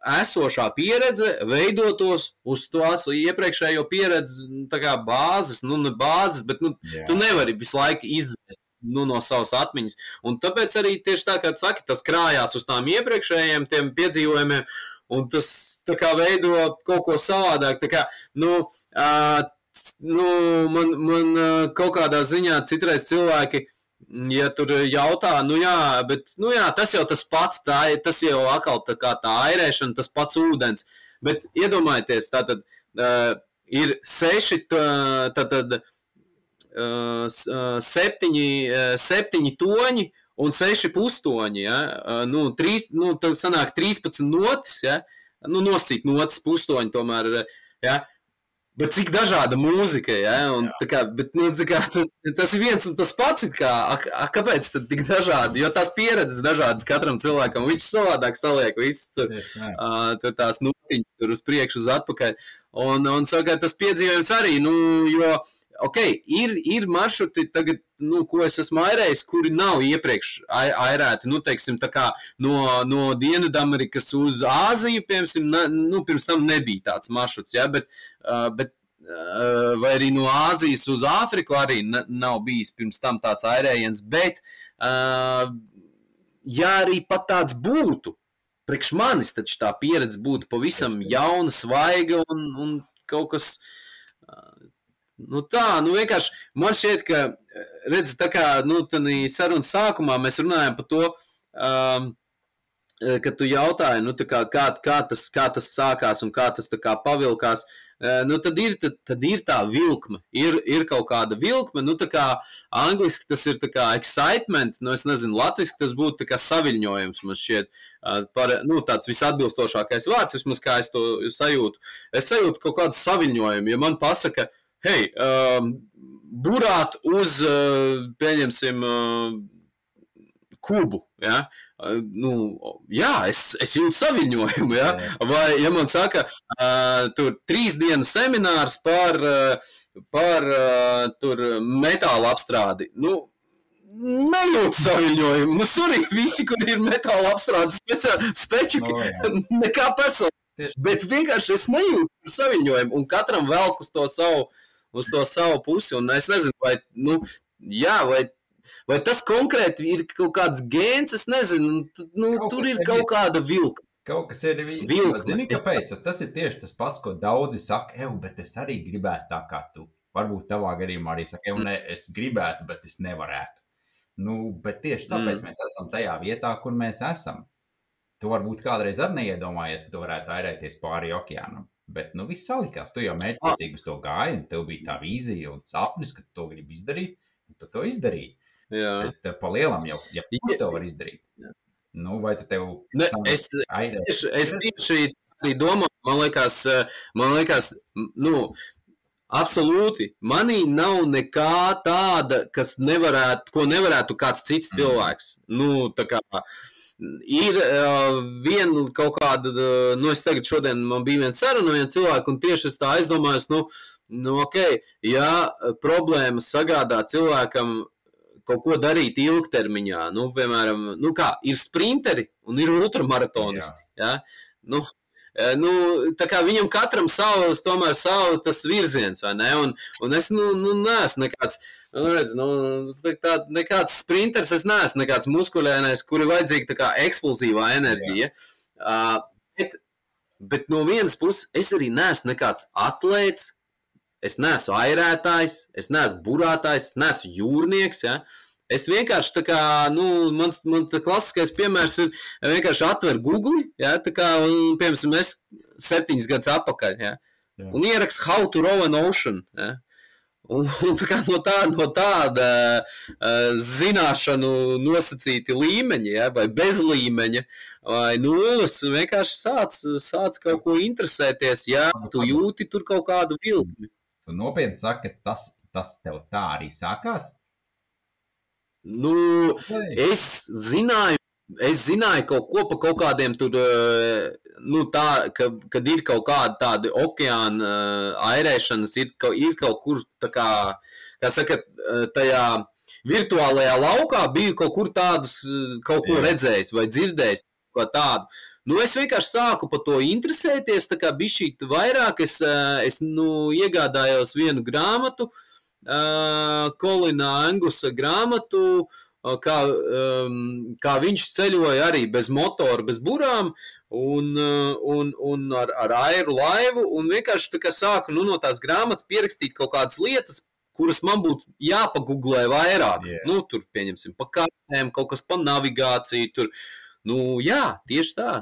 esošā pieredze veidotos uz tās iepriekšējo pieredzi nu, bāzes, nu, ne bāzes, bet nu, Jā. tu nevari visu laiku izdzēst nu, no savas atmiņas. Un tāpēc arī tieši tā, kā tu saki, tas krājās uz tām iepriekšējiem piedzīvojumiem un tas kā, veido kaut ko savādāk. Kā, nu, uh, nu, man, man uh, kaut kādā ziņā citreiz cilvēki. Ja tur jautā, nu jā, bet nu jā, tas jau tas pats, tā, tas jau atkal tā kā tā airēšana, tas pats ūdens. Bet iedomājieties, tā tad uh, ir seši, tā tad uh, septiņi, uh, septiņi toņi, un 6 pustoņi. Ja? Nu, trīs, nu, tad sanāk 13 notis, ja? nu, nosīt notis pustoņi tomēr. Ja? Bet cik dažāda mūzika, ja? Un, kā, bet, nu, kā, tas, tas ir viens un tas pats. Kā, a, a, kāpēc tad tik dažādi? Jo tās pieredzes dažādas katram cilvēkam. Viņš savādāk saliek visus tur, uh, tur tās nutiņas, tur uz priekšu, uz atpakaļ. Un, un savukārt tas piedzīvojums arī, nu, jo, ok, ir, ir maršruti tagad, nu, ko es esmu airējis, kuri nav iepriekš airēti, nu, teiksim, tā kā no, no Dienvidamerikas uz Āziju, piemēram, nu, pirms tam nebija tāds maršruts, ja, bet, uh, bet vai arī no Āzijas uz Āfriku arī nav bijis pirms tam tāds airējiens, bet, uh, ja arī pat tāds būtu, priekš manis taču tā pieredze būtu pavisam jauna, svaiga un, un kaut kas. Nu tā, nu vienkārši man šķiet, ka, redz, tā kā, nu, sarunas sākumā mēs runājam par to, um, kad tu jautāji, nu, kā, kā, kā, tas, kā tas sākās un kā tas kā, pavilkās. Eh, nu, tad, ir, tad, tad ir tā vilkme, ir, ir kaut kāda vilkme. Nu, kā angliski tas ir kā excitement, nu, es nezinu, latviešu tas būtu kā saviņojums. Man šķiet, eh, par, nu, tāds visatbilstošākais vārds, vismaz kā es to sajūtu. Es sajūtu kaut kādu saviņojumu, ja man pasaka, hei, um, burāt uz, uh, pieņemsim, uh, kubu. Ja? nu, jā, es, es jūtu saviņojumu. Ja? Vai, ja man saka, uh, tur trīs dienas seminārs par, uh, par uh, tur metāla apstrādi. Nu, Nejūtu saviņojumu. Nu, sorry, visi, kur ir metāla apstrādes speču, no, nekā personīgi. Bet vienkārši es nejūtu saviņojumu, un katram velk uz to savu, uz to savu pusi. Un es nezinu, vai, nu, jā, vai Vai tas konkrēti ir kaut kāds gēns, es nezinu, nu, kaut tur ir kaut ir. kāda vilka. Kaut kas ir vilks. Zini, kāpēc? Tas ir tieši tas pats, ko daudzi saka, evo, bet es arī gribētu tā kā tu. Varbūt tavā gadījumā arī saka, evo, ne, es gribētu, bet es nevarētu. Nu, bet tieši tāpēc mm. mēs esam tajā vietā, kur mēs esam. Tu varbūt kādreiz arī neiedomājies, ka tu varētu airēties pāri okeānam. Bet, nu, viss salikās. Tu jau mērķiecīgi uz to gāji, un tev bija tā vīzija un sapnis, ka tu to gribi izdarīt, un tu to izdarīji. Jā. Bet eh, pa lielam jau, ja tu to var izdarīt. Jā. Nu, vai tev ne, es, es, tieši, es tieši arī domāju, man liekas, eh, man liekas, nu, absolūti, manī nav nekā tāda, kas nevarētu, ko nevarētu kāds cits mm. cilvēks. Nu, tā kā ir uh, viena kaut kāda, nu, es tagad šodien man bija viena saruna, viena cilvēka, un tieši es tā aizdomājos, nu, nu, ok, ja problēmas sagādā cilvēkam kaut ko darīt ilgtermiņā. Nu, piemēram, nu kā, ir sprinteri un ir ultramaratonisti. Ja? Nu, Nu, tā kā viņam katram savs, tomēr savs tas virziens, vai ne? Un, un es, nu, nu neesmu nekāds, nu, redz, nu, tā, nekāds sprinters, es neesmu nekāds muskuļēnais, kur ir vajadzīga tā kā eksplozīvā enerģija. Uh, bet, bet no vienas puses, es arī neesmu nekāds atlēts, Es neesmu airētājs, es neesmu burātājs, es neesmu jūrnieks. Ja? Es vienkārši tā kā, nu, mans man klasiskais piemērs ir vienkārši atver Google, ja, tā kā, un, piemēram, es septiņas gadus atpakaļ, ja, Jā. un ierakstu How to Row an Ocean. Ja. Un, un tā no, tā, no tāda uh, zināšanu nosacīta līmeņa, ja, vai bez līmeņa, vai nulles, vienkārši sāc, sāc kaut ko interesēties, ja tu jūti tur kaut kādu vilni. Tu nopietni saki, ka tas, tas tev tā arī sākās? Nu, es zināju, es zināju kaut ko par kaut kādiem tur, eh, nu, tā, ka, kad ir kaut kāda tāda okeāna uh, airēšanas, ir, ir kaut kur tā kā, kā saka, eh, tajā virtuālajā laukā biju kaut kur tādus, kaut ko Jā. redzējis vai dzirdējis, ko tādu. Nu, es vienkārši sāku par to interesēties, tā kā bija šī vairāk. Es, eh, es nu, iegādājos vienu grāmatu, uh, Kolina Angusa grāmatu, kā, um, kā viņš ceļoja arī bez motora, bez burām un, uh, un, un ar, ar airu laivu. Un vienkārši sāku nu, no tās grāmatas pierakstīt kaut kādas lietas, kuras man būtu jāpagūglē vairāk. Yeah. Nu, tur, pieņemsim, pa kartēm, kaut kas pa navigāciju. Tur. Nu, jā, tieši tā.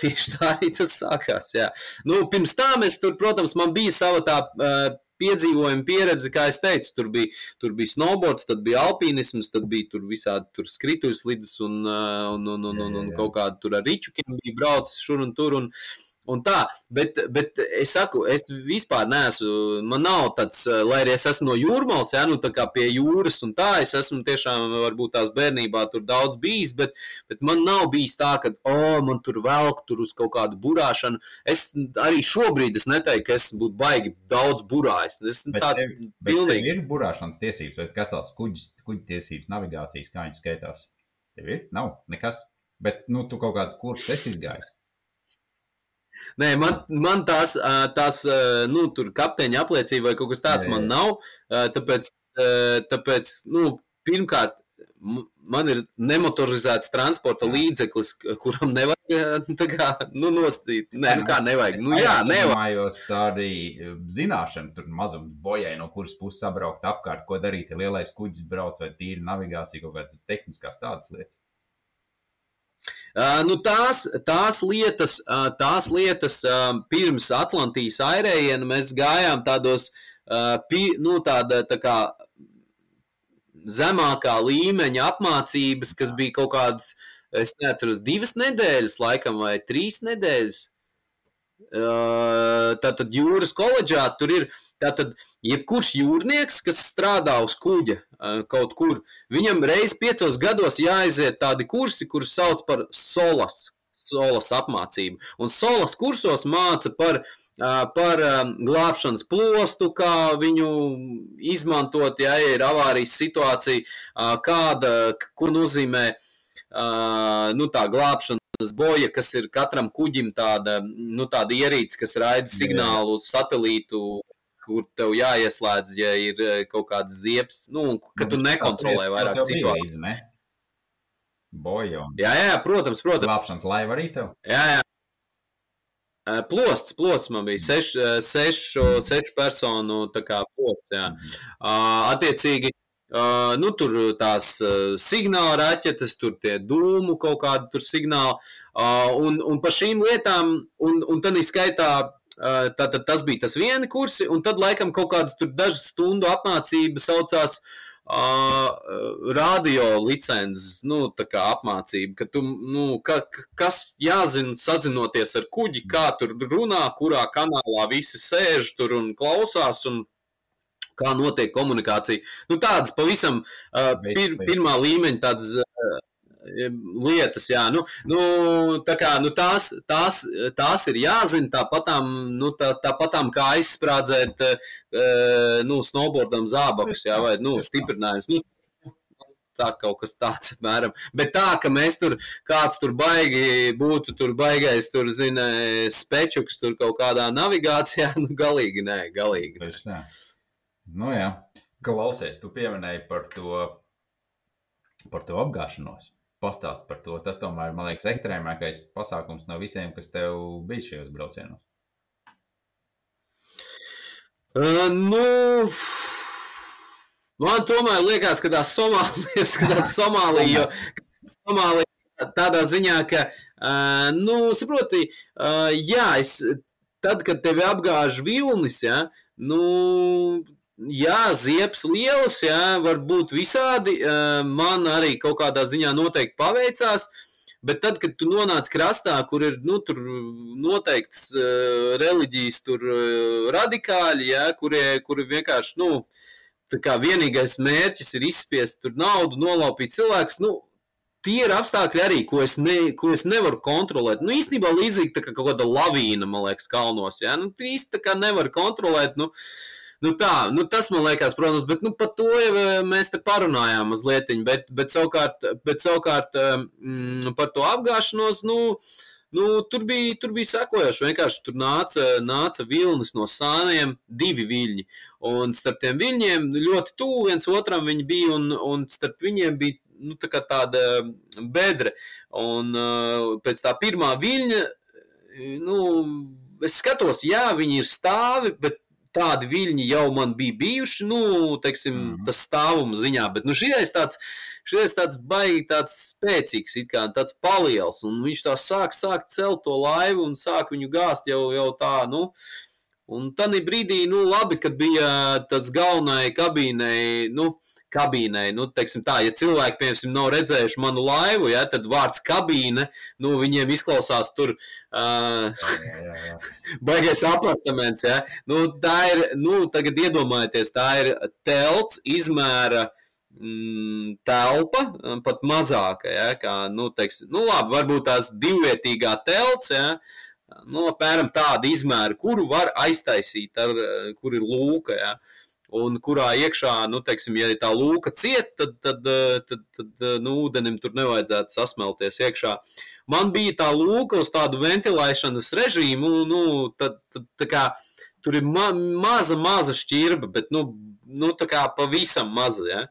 Tieši tā arī tas sākās. Jā. Nu, pirms tam es tur, protams, man bija sava tā uh, piedzīvojuma pieredze, kā es teicu. Tur bija, tur bija snowboards, tad bija alpīnisms, tad bija tur visādi tur skrituļslidus un, uh, un, un, un, un, un kaut kādi tur ar ričukiem bija braucis šur un tur. Un, un tā, bet, bet es saku, es vispār neesmu, man nav tāds, lai arī es esmu no jūrmals, jā, nu tā kā pie jūras un tā, es esmu tiešām varbūt tās bērnībā tur daudz bijis, bet, bet man nav bijis tā, ka, o, oh, man tur velk tur uz kaut kādu burāšanu. Es arī šobrīd es neteiktu, ka es būtu baigi daudz burājis. Es esmu tāds tev, pilnīgi. tev ir burāšanas tiesības, vai kas tās kuģis, kuģi tiesības, navigācijas, kā viņas skaitās? Tev ir? Nav nekas. Bet, nu, tu kaut kāds kursus esi izgājis. Nē, man, man tās, tās nu, tur kapteiņa apliecība vai kaut kas tāds jā. man nav. Tāpēc, tāpēc nu, pirmkārt, man ir nemotorizēts transporta līdzeklis, kuram nevajag tā kā, nu, nostīt. Nē, nu, kā nevajag. Nu, jā, nevajag. Tā arī zināšana, tur mazums bojai, no kuras puses sabraukt apkārt, ko darīt, ja lielais kuģis brauc vai tīri navigācija, kaut kādas tehniskās tādas lietas. Nu, tās, tās lietas, tās lietas pirms Atlantijas airējiena mēs gājām tādos, nu, tāda, tā kā zemākā līmeņa apmācības, kas bija kaut kādas, es neatceros, divas nedēļas, laikam, vai trīs nedēļas. Tātad jūras koledžā tur ir tātad jebkurš jūrnieks, kas strādā uz kuģa kaut kur, viņam reiz piecos gados jāaiziet tādi kursi, kurus sauc par solas, solas apmācību. Un solas kursos māca par, par glābšanas plostu, kā viņu izmantot, ja ir avārijas situācija, kāda, ko nozīmē nu, tā glābšana boja, kas ir katram kuģim tāda, nu, tāda ierīce, kas raida signālu uz satelītu, kur tev jāieslēdz, ja ir eh, kaut kāds ziepes, nu, ka tu nekontrolē vairāk situāciju. Ne? Boja un Jā, jā, protams, protams. glābšanas laiva arī tev. Jā, jā. Eh, Plosts, plosts man bija seš, eh, sešu, sešu personu tā kā plosts, jā. Uh, attiecīgi, uh, nu, tur tās uh, signāla raķetes, tur tie dūmu kaut kādi tur signāli, uh, un, un par šīm lietām, un, un tad skaitā, uh, tātad tas bija tas vieni kursi, un tad laikam kaut kādas tur dažas stundu apmācība saucās uh, radio licences, nu, tā kā apmācība, ka tu, nu, ka- kas jāzina sazinoties ar kuģi, kā tur runā, kurā kanālā visi sēž tur un klausās, un kā notiek komunikācija. Nu, tādas pavisam uh, pir, pirmā līmeņa tādas uh, lietas, jā, nu, nu, tā kā, nu, tās, tās, tās ir jāzina, tāpatām, nu, tā, tāpatām kā aizsprādzēt, uh, nu, snowboardam zābakus, jā, vai, nu, stiprinājums, nu, tā kaut kas tāds, apmēram. Bet tā, ka mēs tur, kāds tur baigi būtu, tur baigais, tur, zina, spečuks, tur kaut kādā navigācijā, nu, galīgi nē, galīgi. nē. Tieši tā. Nu jā, klausies, tu pieminēji par to, par to apgāšanos. Pastāst par to. Tas tomēr, man liekas, ekstrēmākais pasākums no visiem, kas tev bija šajos braucienos. Uh, nu, man tomēr liekas, ka tā Somālija, ka tā Somālija, jo Somālija tādā ziņā, ka, uh, nu, saproti, uh, jā, es, tad, kad tevi apgāž vilnis, jā, nu, jā, ziepes lielas, jā, var būt visādi, uh, man arī kaut kādā ziņā noteikti paveicās, Bet tad, kad tu nonāc krastā, kur ir nu, noteikts uh, reliģijas tur, uh, radikāļi, ja, kuri, kuri vienkārši nu, kā vienīgais mērķis ir izspiest naudu, nolaupīt cilvēkus. Nu, Tie ir apstākļi arī, ko es, ne, ko es nevaru kontrolēt. Nu, īstenībā līdzīgi kā kaut kāda lavīna, man liekas, kalnos. Ja? Nu, tu īsti tā kā nevar kontrolēt. Nu, Nu tā, nu tas man liekas, protams, bet nu, par to jau eh, mēs te parunājām mazliet. Bet, bet savukārt, bet savukārt mm, par to apgāšanos, nu, nu, tur bija, tur bija sekojoši. Vienkārši tur nāca, nāca vilnis no sāniem, divi viļņi. Un starp tiem viļņiem ļoti tuvu viens otram viņi bija, un, un starp viņiem bija nu, tā tāda bedre. Un uh, pēc tā pirmā viļņa, nu, es skatos, jā, viņi ir stāvi, bet tādi viļņi jau man bija bijuši, nu, teiksim, mm. -hmm. tas stāvuma ziņā, bet, nu, šitais tāds, šitais tāds baigi tāds spēcīgs, kā tāds paliels, un viņš tā sāk, sāk celt to laivu un sāk viņu gāzt jau, jau tā, nu, Un tādā brīdī, nu, labi, kad bija tas galvenais kabīnei, nu, kabīnei. Nu, teiksim tā, ja cilvēki, piemēram, nav redzējuši manu laivu, ja, tad vārds kabīne, nu, viņiem izklausās tur uh, baigais apartaments. Ja. Nu, tā ir, nu, tagad iedomājieties, tā ir telts izmēra mm, telpa, pat mazāka, ja, kā, nu, teiks, nu, labi, varbūt tās divvietīgā telts, ja, nu, apmēram tāda izmēra, kuru var aiztaisīt, ar, kur ir lūka, ja, un kurā iekšā, nu, teiksim, ja tā lūka ciet, tad, tad, tad, tad nu, ūdenim tur nevajadzētu sasmelties iekšā. Man bija tā lūka uz tādu ventilēšanas režīmu, nu, tad, tad tā kā tur ir ma maza, maza šķirba, bet, nu, nu tā kā pavisam maza, ja.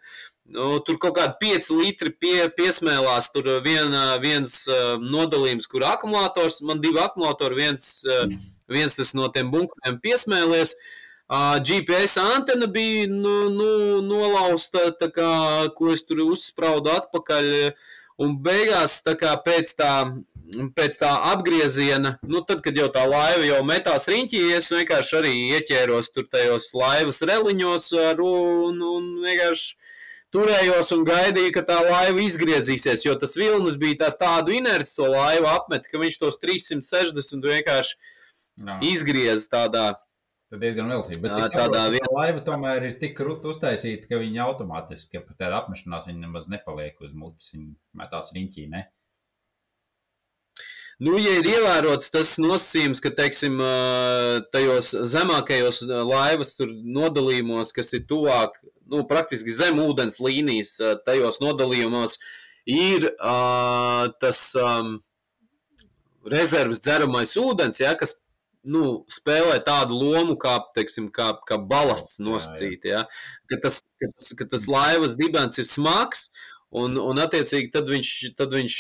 Nu, tur kaut kādi 5 litri pie, piesmēlās. Tur viena, viens uh, nodalījums, kur akumulators, man divi akumulatori, viens, uh, viens tas no tiem bunkuriem piesmēlies. Uh, GPS antena bija nu, nu, nolausta, kā, ko es tur uzspraudu atpakaļ. Un beigās, tā kā pēc tā, pēc tā apgrieziena, nu, tad, kad jau tā laiva jau metās riņķī, es vienkārši arī ieķēros tur tajos laivas reliņos un, un vienkārši turējos un gaidīju, ka tā laiva izgriezīsies, jo tas vilnis bija ar tādu inerci to laivu apmet, ka viņš tos 360 vienkārši Jā. izgriez tādā. Tas diezgan veltīgi. Bet jā, tādā vietā laiva tomēr ir tik krūti uztaisīta, ka viņi automātiski, pat ar apmešanās viņi nemaz nepaliek uz mutes, viņi metās riņķī, ne? Nu, ja ir ievērots tas nosacījums, ka, teiksim, tajos zemākajos laivas nodalījumos, kas ir tuvāk nu, praktiski zem ūdens līnijas tajos nodalījumos ir uh, tas um, rezerves dzeramais ūdens, ja, kas nu, spēlē tādu lomu, kā, teiksim, kā, kā balasts nosacīt. Ja? Ka, tas, ka, tas, ka tas laivas dibens ir smags. Un, un attiecīgi, tad viņš, tad viņš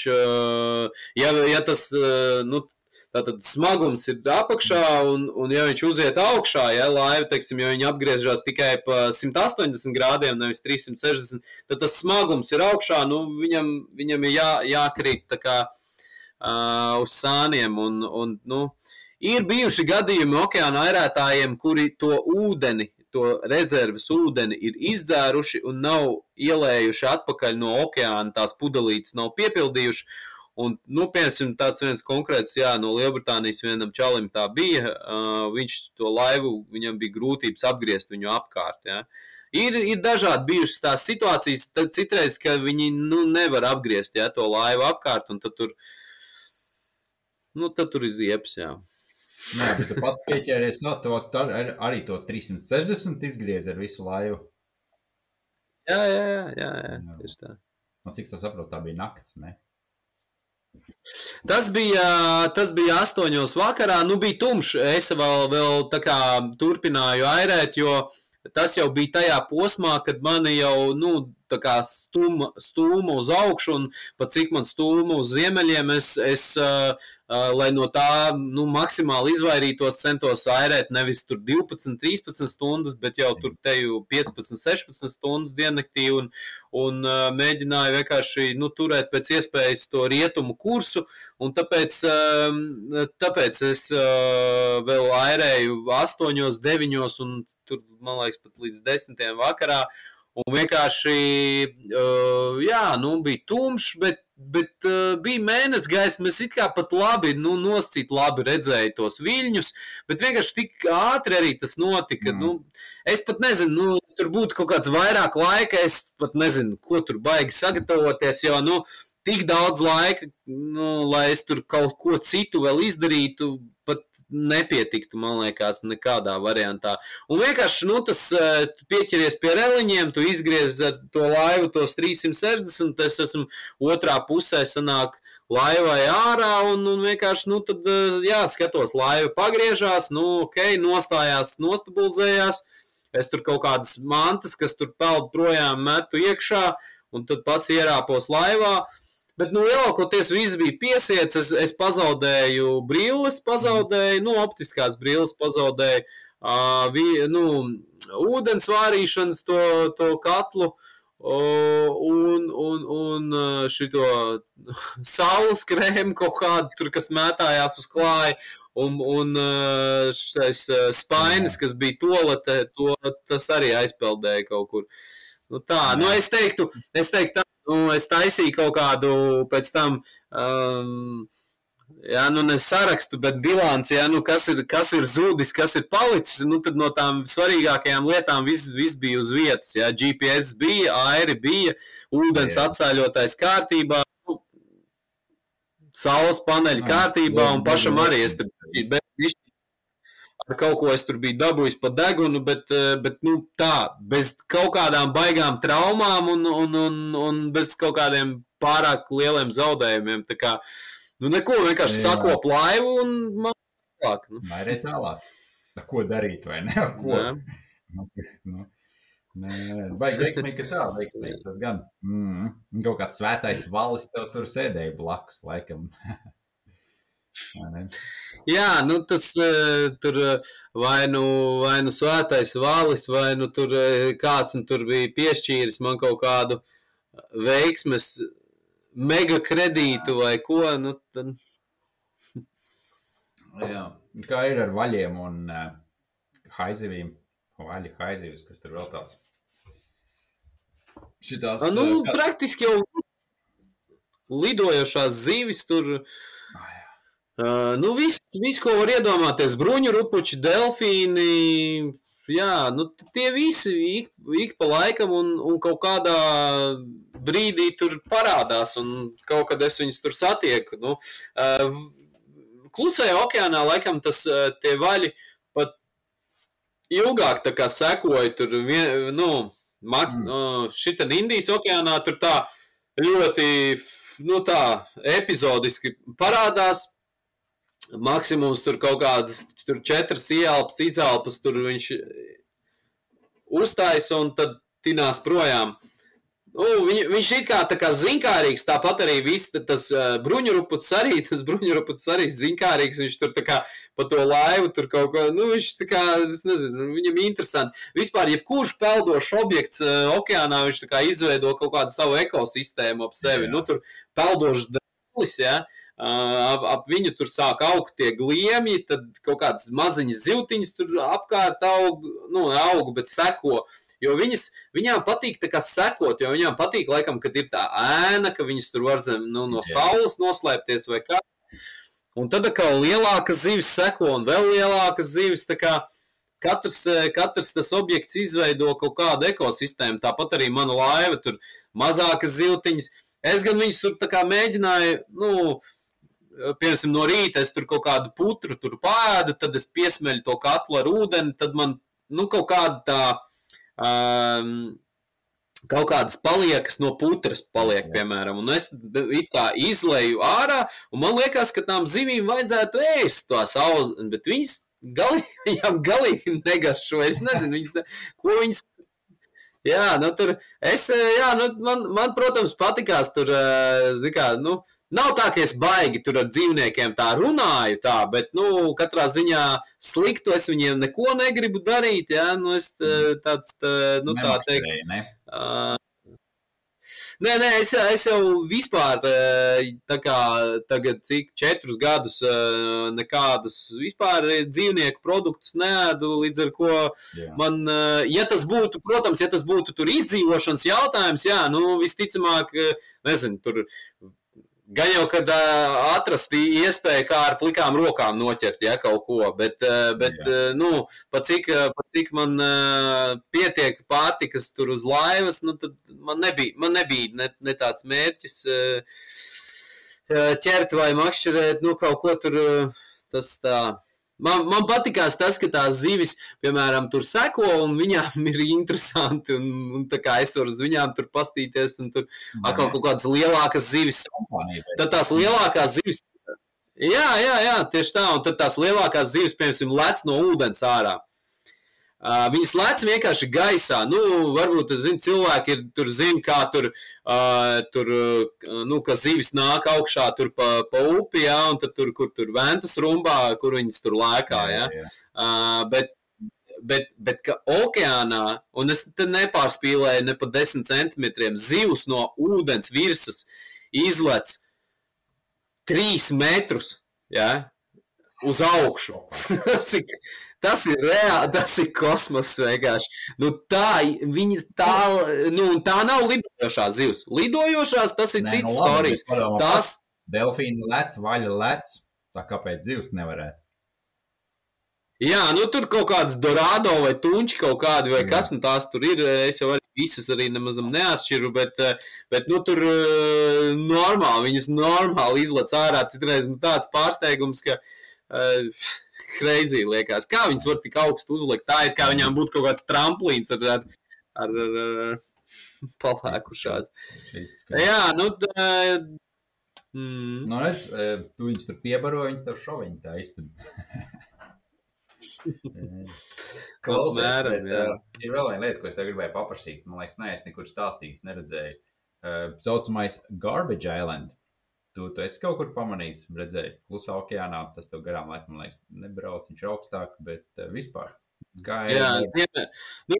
ja, ja tas, nu, Tātad smagums ir apakšā, un, un ja viņš uziet augšā, ja laiva, teiksim, ja viņa apgriežas tikai pa 180 grādiem, nevis 360, tad tas smagums ir augšā, nu, viņam, viņam ir jā, jākrīt tā kā uh, uz sāniem, un, un, nu, ir bijuši gadījumi okeāna airētājiem, kuri to ūdeni to rezerves ūdeni ir izdzēruši un nav ielējuši atpakaļ no okeāna, tās pudelītes nav piepildījuši. Un, nu, piemēram, tāds viens konkrēts, jā, no Lielbritānijas vienam čalim tā bija. Uh, viņš to laivu, viņam bija grūtības apgriezt viņu apkārt. Jā. Ir, ir dažādi bijušas tās situācijas, tad citreiz, ka viņi nu, nevar apgriezt jā, to laivu apkārt, un tad tur, nu, tad tur ir ziepes. Jā. Nē, bet tu pats pieķēries no to, ar, arī to 360 izgriez ar visu laivu. Jā, jā, jā, jā, jā, jā. tieši tā. Man cik tas saprot, tā bija nakts, ne? Tas bija, tas bija astoņos vakarā. Nu, bija tumšs. Es vēl, vēl kā, turpināju airēt, jo tas jau bija tajā posmā, kad mani jau nu, stūma, stūma uz augšu, un pat cik man stūma uz ziemeļiem, es, es Uh, lai no tā nu, maksimāli izvairītos, centos airēt nevis 12, 13 stundas, bet jau tur teju 15, 16 stundas diennaktī un, un mēģināju vienkārši nu, turēt pēc iespējas to rietumu kursu. Tāpēc, tāpēc es vēl airēju 8, 9 un tur, man liekas, pat līdz 10 vakarā. Un vienkārši, uh, jā, nu, bija tumšs, bet, bet uh, bija mēnesis gaisma. Es it kā pat labi, nu, noscīt labi redzēju tos viļņus, bet vienkārši tik ātri arī tas notika. Mm. Nu, es pat nezinu, nu, tur būtu kaut kāds vairāk laika, es pat nezinu, ko tur baigi sagatavoties, jo, nu, tik daudz laika, nu, lai es tur kaut ko citu vēl izdarītu, pat nepietiktu, man liekas, nekādā variantā. Un vienkārši, nu, tas eh, pieķeries pie reliņiem, tu izgriez ar to laivu tos 360, es esmu otrā pusē sanāk laivai ārā, un, un vienkārši, nu, tad, eh, jā, skatos, laiva pagriežās, nu, ok, nostājās, nostabilizējās, es tur kaut kādas mantas, kas tur peld projām metu iekšā, un tad pats ierāpos laivā, uh, Bet, nu, lielākoties viss bija piesiets. Es, es pazaudēju brilles, pazaudēju, nu, optiskās brilles, pazaudēju uh, vi, nu, ūdens vārīšanas to, to katlu. Uh, un, un, un šito saules krēmu kaut kādu, tur, kas mētājās uz klāja, un, un šis spainis, kas bija tolete, to, tas arī aizpeldēja kaut kur. Nu, tā, nu, es teiktu, es teiktu, tā, nu, es taisīju kaut kādu pēc tam. Um, Jā, nu ne sarakstu, bet bilanci, jā, nu kas ir, kas ir zudis, kas ir palicis, nu tad no tām svarīgākajām lietām viss vis bija uz vietas, jā, GPS bija, airi bija, ūdens jā. atsāļotais kārtībā, nu, saules paneļi kārtībā un pašam arī es tur biju, kaut ko es tur biju dabūjis pa degunu, bet, bet nu tā, bez kaut kādām baigām traumām un, un, un, un bez kaut kādiem pārāk lieliem zaudējumiem, tā kā, Nu, neko, vienkārši sakop laivu un man tālāk. Nu. Arī tālāk. Tā, ko darīt, vai ne? Ko? Nu, nu, vai veiksmīgi, tā, veiksmīgi tas gan. Mm, kaut kāds svētais valis tev tur sēdēja blakus, laikam. Jā, nu tas uh, tur vai nu, vai nu svētais valis, vai nu tur uh, kāds nu, tur bija piešķīris man kaut kādu veiksmes mega kredītu vai ko. Nu, tad... Jā, kā ir ar vaļiem un uh, haizivīm, vaļi haizivis, kas tur vēl tāds. Šitās, A, nu, uh, kā... praktiski jau lidojošās zīvis tur. Ah, uh, nu, viss, vis, ko var iedomāties, bruņu rupuči, delfīni, Jā, nu, tie visi ik, ik pa laikam un, un kaut kādā brīdī tur parādās, un kaut kad es viņus tur satieku. Nu, uh, klusajā okeānā laikam tas uh, tie vaļi pat ilgāk tā kā sekoja tur, vien, nu, maks, mm. šitan Indijas okeānā tur tā ļoti, nu tā, epizodiski parādās, maksimums tur kaut kādas tur četras ieelpas, izelpas, tur viņš uztaisa un tad tinās projām. Nu, viņ, viņš ir kā, kā zinkārīgs, tāpat arī viss tas uh, bruņuruputs arī, tas bruņuruputs arī zinkārīgs, viņš tur tā kā pa to laivu tur kaut ko, nu, viņš tā kā, es nezinu, viņam interesanti. Vispār, jebkurš peldošs objekts uh, okeānā, viņš tā kā izveido kaut kādu savu ekosistēmu ap sevi, Jā. nu, tur peldošs dēlis, jā. Ja? Ap, ap viņu tur sāk augt tie gliemji, tad kaut kādas maziņas zivtiņas tur apkārt aug, nu, aug, bet seko. Jo viņas, viņām patīk tā kā sekot, jo viņām patīk, laikam, kad ir tā ēna, ka viņas tur var zem, nu, no saules noslēpties vai kā. Un tad atkal lielākas zivis seko un vēl lielākas zivis. Katrs, katrs tas objekts izveido kaut kādu ekosistēmu. Tāpat arī mana laiva, tur mazākas ziltiņas. Es gan viņus tur mēģināju, nu, uh, piemēram, no rīta es tur kaut kādu putru tur pāēdu, tad es piesmeļu to katlu ar ūdeni, tad man, nu, kaut kāda tā, um, kaut kādas paliekas no putras paliek, piemēram, un es it kā izleju ārā, un man liekas, ka tām zivīm vajadzētu ēst to saules, bet viņas galīgi, viņām galīgi negaršo, es nezinu, viņas, ne, ko viņas Jā, nu tur es, jā, nu, man, man, protams, patikās tur, zikā, nu, Nav tā, ka es baigi tur ar dzīvniekiem tā runāju, tā, bet, nu, katrā ziņā sliktu es viņiem neko negribu darīt, jā, nu, es mm. tāds, tā, nu, tā teikt. Ne? Uh, Nē, nē, es, es jau vispār, tā kā tagad, cik četrus gadus, nekādus vispār dzīvnieku produktus nēdu, līdz ar ko jā. man, ja tas būtu, protams, ja tas būtu tur izdzīvošanas jautājums, jā, nu, visticamāk, nezinu, tur Gan jau, kad atrast iespēju, kā ar plikām rokām noķert ja, kaut ko, bet, bet uh, nu, pat cik, pat cik man pietiek pārtikas tur uz laivas, nu, tad man nebija, man nebija ne, ne tāds mērķis ķert vai makšķerēt, nu, kaut ko tur tas tā Man, man patīkās tas, ka tās zivis, piemēram, tur seko, un viņām ir interesanti. Un, un es varu uz viņām tur pastīties, un tur atkal kaut kādas lielākas zivis. Tad tās lielākās zivis. Jā, jā, jā, tieši tā. Un tad tās lielākās zivis, piemēram, lec no ūdens ārā. Uh, viņas lec vienkārši gaisā. Nu, varbūt zin, cilvēki ir tur zina, kā tur, uh, tur uh, nu, ka zivis nāk augšā tur pa, pa upi, jā, un tad tur, kur tur ventas rumbā, kur viņas tur lēkā, jā. jā. Uh, bet, bet, bet ka okeānā, un es te nepārspīlēju ne pa desmit centimetriem, zivs no ūdens virsas izlec trīs metrus, jā, uz augšu. cik, Tas ir reāli, tas ir kosmos vienkārši. Nu, tā, viņi, tā, nu, tā nav lidojošā zivs. Lidojošās tas ir Nē, cits nu labi, padomā, Tas, Delfīna lec, vaļa lec. Tā kāpēc zivs nevarētu? jā, nu tur kaut kāds dorādo vai tunči kaut kādi vai Jā. kas, un tās tur ir. Es jau arī visas arī nemazam neatšķiru, bet, bet nu tur normāli, viņas normāli izlec ārā. Citreiz nu, tāds pārsteigums, ka uh, crazy liekas. Kā viņas var tik augstu uzlikt? Tā ir kā viņām būtu kaut kāds tramplīns ar, ar, ar, ar, palēkušās. Jā, nu, tā, mm, Nu, redz, eh, tu viņus tur piebaro, viņus tev šoviņu tā izturbi. Klausies, Apmēram, bet, uh, ir vēl viena lieta, ko es tev gribēju paprasīt. Man liekas, nē, es nekur stāstījis, neredzēju. Uh, saucamais Garbage Island. Tu, tu esi kaut kur pamanījis, redzēji, klusā okeānā. Tas tev garām laikam, man liekas, nebrauc, viņš ir augstāk, bet uh, vispār. Kā ir? jā, ziem, nu,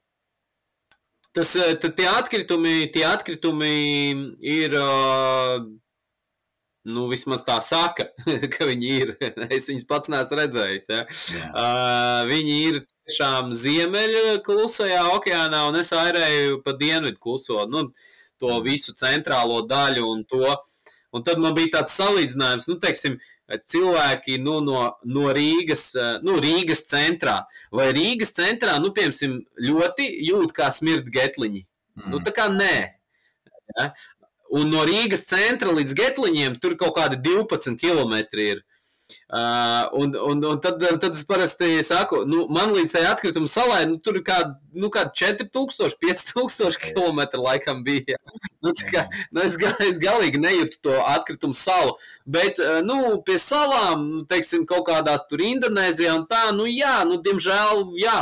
tas, eh, tad tie atkritumi, tie atkritumi ir, ā, nu, vismaz tā saka, ka viņi ir. Es viņus pats neesmu redzējis. Ja? jā. Uh, viņi ir tiešām ziemeļa klusajā okeānā, un es airēju pa dienvidu kluso, nu, to visu centrālo daļu un to. Un tad man bija tāds salīdzinājums, nu, teiksim, cilvēki nu, no, no Rīgas, eh, nu, Rīgas centrā. Vai Rīgas centrā, nu, piemēram, ļoti jūt kā smirda getliņi? Mm. Nu, tā kā nē. Ja? Un no Rīgas centra līdz getliņiem tur kaut kādi 12 km ir. Uh, un, un, un tad, tad es parasti saku, nu, man līdz tai atkrituma salai, nu, tur kādi nu, kā 4000, 5000 km laikam bija. Nu, kā, nu, es, ga- es galīgi nejūtu to atkritumu salu. Bet, uh, nu, pie salām, teiksim, kaut kādās tur Indonēzijā un tā, nu, jā, nu, diemžēl, jā,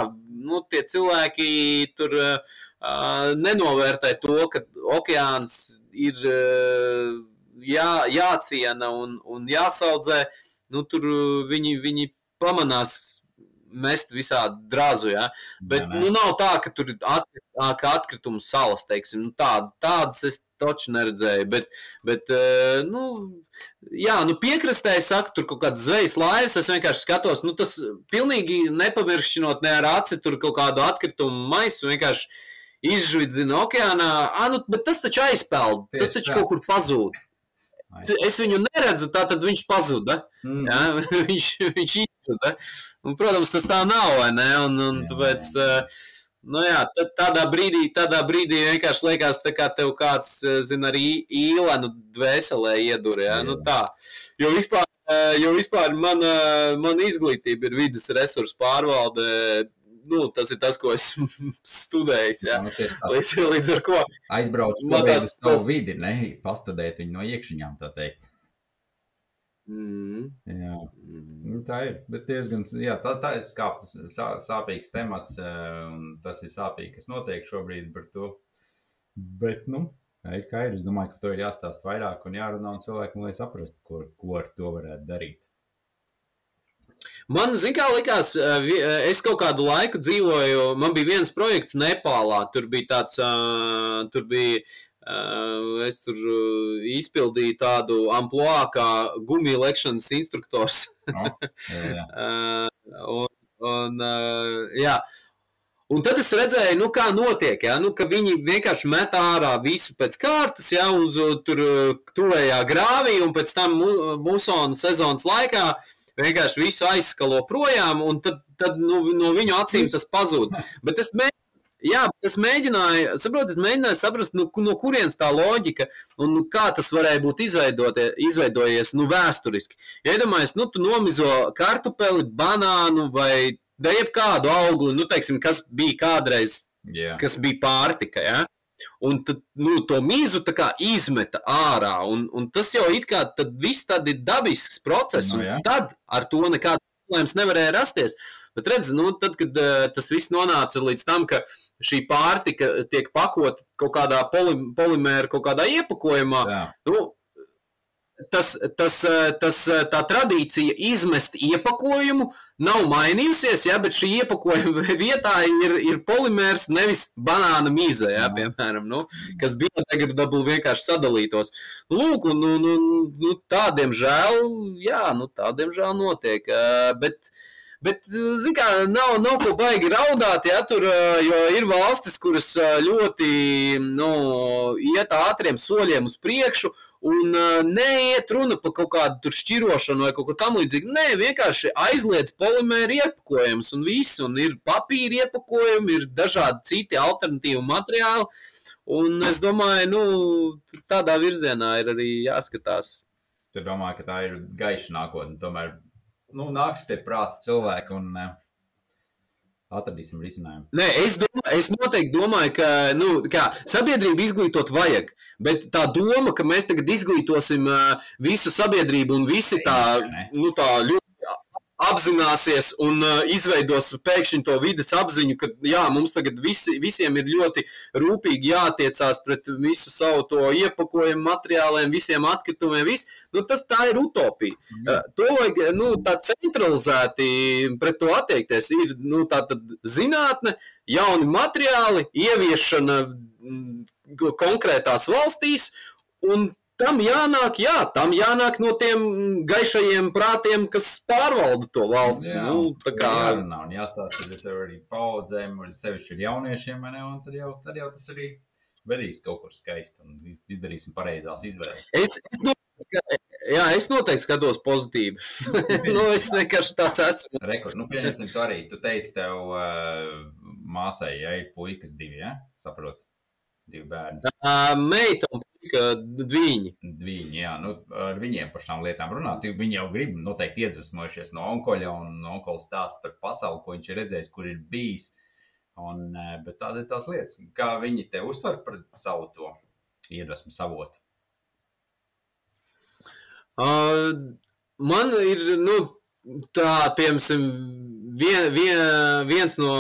nu, tie cilvēki tur uh, uh, nenovērtē to, ka okeāns ir uh, jā, jāciena un, un jāsaudzē. Nu, tur uh, viņi, viņi pamanās mest visādi drāzu. Ja? Bet Nē, nē. nu, nav tā, ka tur ir at, kā atkritumu salas, teiksim, nu, tādas, tādas es taču neredzēju. Bet, bet nu, jā, nu, piekrastē es saku, tur kaut kāds zvejas laivas. Es vienkārši skatos, nu, tas pilnīgi nepamiršķinot ne ar aci tur kaut kādu atkritumu maisu. Vienkārši izžvidzina okeānā. Ah, nu, bet tas taču aizpeld, tas Tieši taču tā. kaut kur pazūd. Es viņu neredzu, tā tad viņš pazuda. Mm. Ja? viņš viņš izzuda. Un, protams, tas tā nav. Ne? Un, un Jā, tāpēc, eh, nu, jā, tādā brīdī, tādā brīdī vienkārši liekas, kā tev kāds, zina, arī īlenu dvēselē iedur. Ja? Jā. Nu, tā. jo vispār, jo vispār mana, mana izglītība ir vidas resursu pārvalde. Nu, tas ir tas, ko esmu studējis. Ja? Nu. Līdz, līdz ar ko Aizbrauc Man tas- tas- vidi, ne? Pastudēt viņu no iekšķiņām, tā teikt. mm, Jā. mm, Nu, tā ir. Bet diezgan, jā, tā, tā ir skāp, sā, sāpīgs temats, un tas ir sāpīgi, kas notiek šobrīd par to. Bet, nu, ir kā ir. Es domāju, ka to ir jāstāst vairāk un jārunā un cilvēkam, lai saprastu, ko, ko ar to varētu darīt. Man, zin, kā likās, es kaut kādu laiku dzīvoju, man bija viens projekts Nepālā, tur bija tāds, tur bija, es tur izpildīju tādu amploā kā gumiju lekšanas instruktors. No? Jā, jā. Ā, un, un, jā. Un tad es redzēju, nu, kā notiek, ja? nu, ka viņi vienkārši met ārā visu pēc kārtas, ja, uz uh, tur uh, tuvējā grāvī, un pēc tam mu- musonu sezonas laikā vienkārši visu aizskalo projām, un tad, tad nu, no viņu acīm tas pazūd. Bet es mēģināju. Jā, es mēģināju, saprotu, es mēģināju saprast, nu, no kurienes tā loģika un nu, kā tas varēja būt izveidojies nu, vēsturiski. Ja iedomājies, nu, tu nomizo kartupeli, banānu vai jebkādu augli, nu, teiksim, kas bija kādreiz, jā. kas bija pārtika. Ja? Un tad nu, to mīzu kā izmeta ārā, un, un tas jau it kā tad viss tad ir dabisks process, Nu, un jā. tad ar to nekāda problēmas nevarēja rasties. Bet redz, nu, tad, kad uh, tas viss nonāca līdz tam, ka šī pārtika tiek pakota kaut kādā poli, polimēra, kaut kādā iepakojumā, jā. nu, tas, tas, eh, tas, eh, tā tradīcija izmest iepakojumu nav mainījusies, ja, bet šī iepakojuma vietā ir, ir polimērs, nevis banāna mīze, ja, Jā. piemēram, nu, kas biodegradabli vienkārši sadalītos. Lūk, un, un nu, tādiem žēl, jā, nu, tādiem žēl notiek. eh, Bet, Bet, zin kā, nav, nav ko baigi raudāt, ja tur, ir valstis, kuras ļoti, nu, iet ātriem soļiem uz priekšu, Un uh, neiet runa par kaut kādu tur šķirošanu vai kaut ko tamlīdzīgu. Nē, vienkārši aizliedz polimēru iepakojumus un viss. Un ir papīra iepakojumi, ir dažādi citi alternatīvi materiāli. Un es domāju, nu, tādā virzienā ir arī jāskatās. Tu domā, ka tā ir gaiša nākotne. Tomēr nu, nāks pie prāta cilvēku un uh, atradīsim risinājumu. Nē, es, domāju, es noteikti domāju, ka nu, kā, sabiedrību izglītot vajag. Bet tā doma, ka mēs tagad izglītosim uh, visu sabiedrību un visi tā, nu, tā ļoti apzināsies un uh, izveidos pēkšņi to vidas apziņu, ka jā, mums tagad visi, visiem ir ļoti rūpīgi jātiecās pret visu savu to iepakojumu materiāliem, visiem atkritumiem. Viss, nu, tas tā ir utopija. Mm. Uh, to vajag nu, tā centralizēti pret to attiekties. Ir nu, tā zinātne, jauni materiāli, ieviešana mm, konkrētās valstīs. Un tam jānāk, jā, tam jānāk no tiem gaišajiem prātiem, kas pārvalda to valsti. Jā, nu, tā kā jārunā un jāstāsta, tas ir arī paudzēm, un sevišķi ir jauniešiem, ne, un tad jau, tad jau tas arī vedīs kaut kur skaisti un izdarīsim pareizās izvēles. Es, es noteikti, jā, es noteikti skatos pozitīvi. nu, es vienkārši tāds esmu. Rekord, nu, pieņemsim to arī. Tu teici tev uh, māsai, ja ir puikas divi, ja? Saprot? Divi bērni. Uh, meita un Dviņi. Dviņi, jā, nu, ar viņiem par šām lietām runāt. Viņi jau grib noteikti iedvesmojušies no onkoļa un no onkoļa stāsta par pasauli, ko viņš ir redzējis, kur ir bijis. Un, e, bet tās ir tās lietas, kā viņi te uztver par savu to iedvesmu savotu. Uh, man ir, nu, tā, piemēram, vien, vien, viens, no,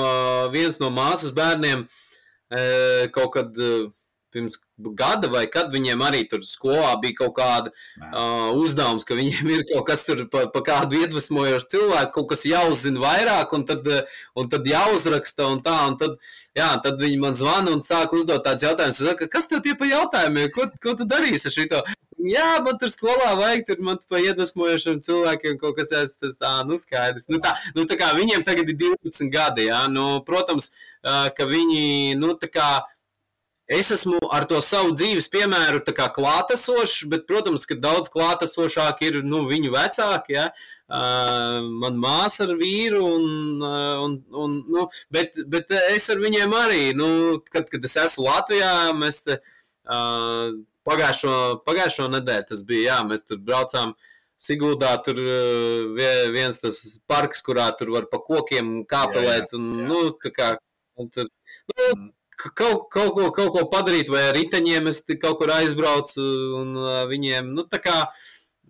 viens no māsas bērniem uh, kaut kad. Pirms gada, vai kad viņiem arī tur skolā bija kaut kāda uh, uzdevums, ka viņiem ir kaut kas tur pa, pa kādu iedvesmojošu cilvēku, kaut kas jāuzzina vairāk, un tad, un tad jāuzraksta un tā, un tad, jā, tad viņi man zvana un sāk uzdot tāds jautājums, saka, kas tev tie pa jautājumiem, ko, ko tu darīsi ar šito? Jā, man tur skolā vajag, tur man pa iedvesmojošiem cilvēkiem kaut kas tāds, tas tā, nu skaidrs. Nu tā, nu tā kā viņiem tagad ir 12 gadi, jā, nu, protams, ka viņi, nu tā kā, Es esmu ar to savu dzīves piemēru klātesošs, bet, protams, ka daudz klātesošāk ir nu, viņu vecāki. Ja? Uh, man māsa ar vīru, un, uh, un, un, nu, bet, bet es ar viņiem arī, nu, kad, kad es esmu Latvijā, mēs te, uh, pagājušo, pagājušo nedēļu tas bija, jā, mēs tur braucām. Siguldā tur viens tas parks, kurā tur var pa kokiem kāpelēt. Jā, jā, un, jā. Nu, tā kā, un tur, nu, mm kaut, kaut, ko, kaut ko padarīt, vai ar riteņiem es kaut kur aizbraucu un uh, viņiem, nu, tā kā.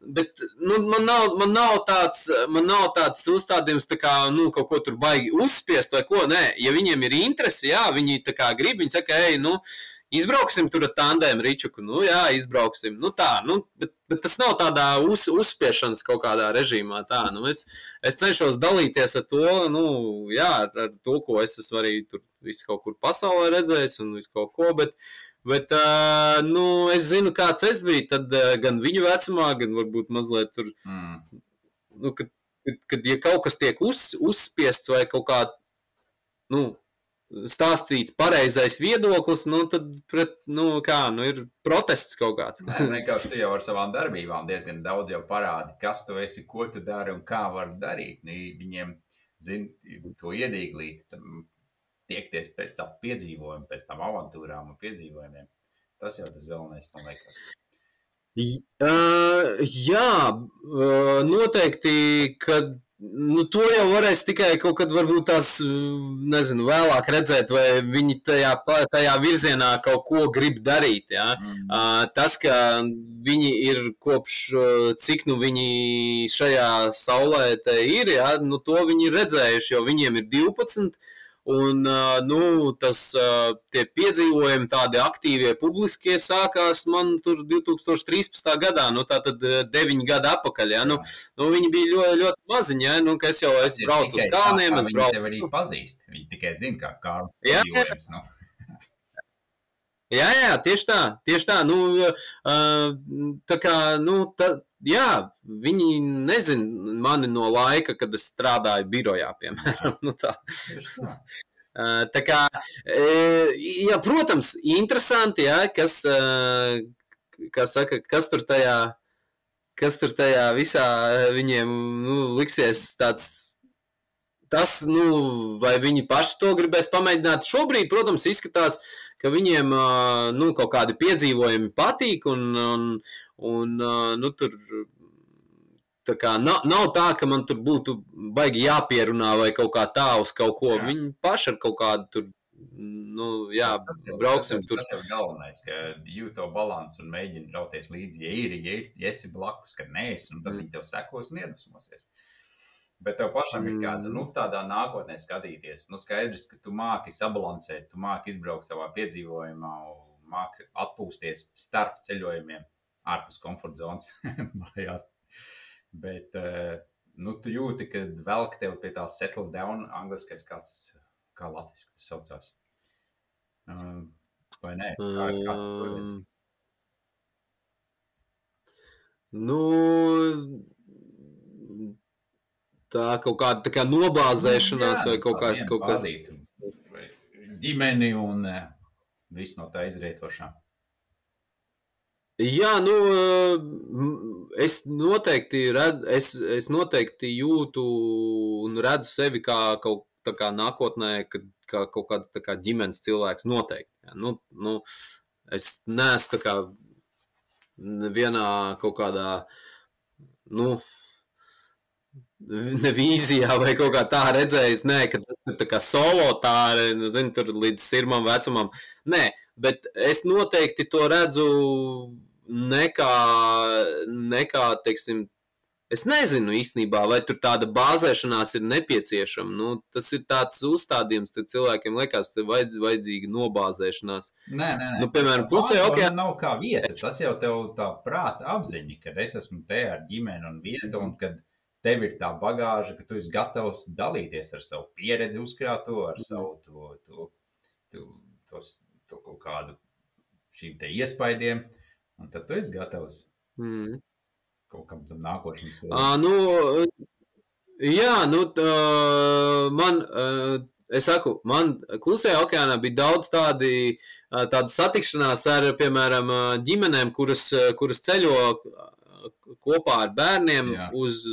Bet nu, man, nav, man, nav tāds, man nav tāds uzstādījums, tā kā nu, kaut ko tur baigi uzspiest vai ko. Nē, ja viņiem ir interese, jā, viņi tā kā grib, viņi saka, ej, nu, izbrauksim tur ar tandēm ričuku. Nu, jā, izbrauksim. Nu, tā, nu, bet, bet tas nav tādā uz, uzspiešanas kaut kādā režīmā. Tā, nu, es, es cenšos dalīties ar to, nu, jā, ar, ar to, ko es esmu arī tur visu kaut kur pasaulē redzējis un visu kaut ko. Bet, Bet, uh, nu, es zinu, kāds es biju. Tad uh, gan viņu vecumā, gan varbūt mazliet tur. Mm. Nu, kad, kad, kad ja kaut kas tiek uz, uzspiests vai kaut kā, nu, stāstīts pareizais viedoklis, nu, tad pret, nu, kā, nu, ir protests kaut kāds. Nē, vienkārši tu jau ar savām darbībām diezgan daudz jau parādi, kas tu esi, ko tu dari un kā var darīt. Nu, viņiem, zin, to iedīglīt, tiekties pēc tā piedzīvojuma, pēc tam avantūrām un piedzīvojumiem. Tas jau tas galvenais, man liekas. Uh, jā, uh, noteikti, kad Nu, to jau varēs tikai kaut kad, varbūt tās, nezinu, vēlāk redzēt, vai viņi tajā, tajā virzienā kaut ko grib darīt. Ja? Mm. Uh, tas, ka viņi ir kopš cik nu viņi šajā saulē ir, ja? nu, to viņi ir redzējuši, jo viņiem ir 12. Un nu, tas, tie piedzīvojumi, tādi aktīvie, publiskie, sākās man tur 2013. gadā, nu, tā tad deviņi gadi atpakaļ. Ja? Nu, nu, viņi bija ļoti, ļoti maziņi, ja? nu, es jau es braucu uz kalniem. Es braucu arī pazīst. Viņi tikai zina, kā kāru piedzīvojums. Nu. Jā, jā, tieši tā, tieši tā. Nu, tā kā, nu, tā, jā, viņi nezina mani no laika, kad es strādāju birojā, piemēram. Nu, tā. Tā. Kā, jā, protams, interesanti, jā, kas, kā saka, kas tur tajā, kas tur tajā visā viņiem nu, liksies tāds. Tas, nu, vai viņi paši to gribēs pamēģināt. Šobrīd, protams, izskatās, ka viņiem nu, kaut kādi piedzīvojumi patīk, un, un, un nu, tur Tā kā nav, nav tā, ka man tur būtu baigi jāpierunā vai kaut kā tā uz kaut ko. Jā. Viņi paši ar kaut kādu tur, nu, jā, Tas jau- brauksim tas, tur. Tas ir galvenais, ka jūt to balansu un mēģini rauties līdzi. Ja ir, ja, ir, ja esi blakus, ka neesi, un tad Mm. viņi tev sekos un iedvesmosies. Bet tev pašam ir kāda, Mm. nu, tādā nākotnē skatīties. Nu, skaidrs, ka tu māki sabalansēt, tu māki izbraukt savā piedzīvojumā, māki atpūsties starp ceļojumiem, ārpus komforta zonas. mājās. Bet, eh, nu, tu jūti, ka velk tev pie tā settle down, angliskais kāds, kā latviski tas saucās. Um, vai nē? Kā, kā? Um, Nu, tā kaut kāda tā kā nobāzēšanās Jā, vai kaut tā kā viena kaut vai Ģimeni un eh, viss no tā izrietošā. Jā, nu, m, es noteikti, red, es, es noteikti jūtu un redzu sevi kā kaut kā nākotnē, kad, kā kaut kāds tā kā ģimenes cilvēks noteikti. Jā. Nu, nu, es neesmu tā kā vienā kaut kādā, nu, ne vīzijā vai kaut kā tā redzējis, nē, ka ir tā kā solo tā, zinu, tur līdz sirmam vecumam. Nē, bet es noteikti to redzu nekā, nekā teiksim, es nezinu īstenībā, vai tur tāda bāzēšanās ir nepieciešama. Nu, tas ir tāds uzstādījums, ka cilvēkiem liekas, ka ir vajadz, vajadzīga nobāzēšanās. Nē, nē, nē. Nu, piemēram, klusē Bāze okeānā- Nav kā vieta. Tas jau tev tā prāta apziņa, ka es esmu te ar ģimeni un vietu, un kad tev ir tā bagāža, ka tu esi gatavs dalīties ar savu pieredzi, uzkrāto, ar savu to, to, to, tos, to kaut kādu šīm te iespaidiem, un tad tu esi gatavs Mm. kaut kam tam solim. À, nu, jā, nu, tā, man, ā, es saku, man klusajā okeānā bija daudz tādi, ā, tāda satikšanās ar, piemēram, ģimenēm, kuras, kuras ceļo kopā ar bērniem Jā. uz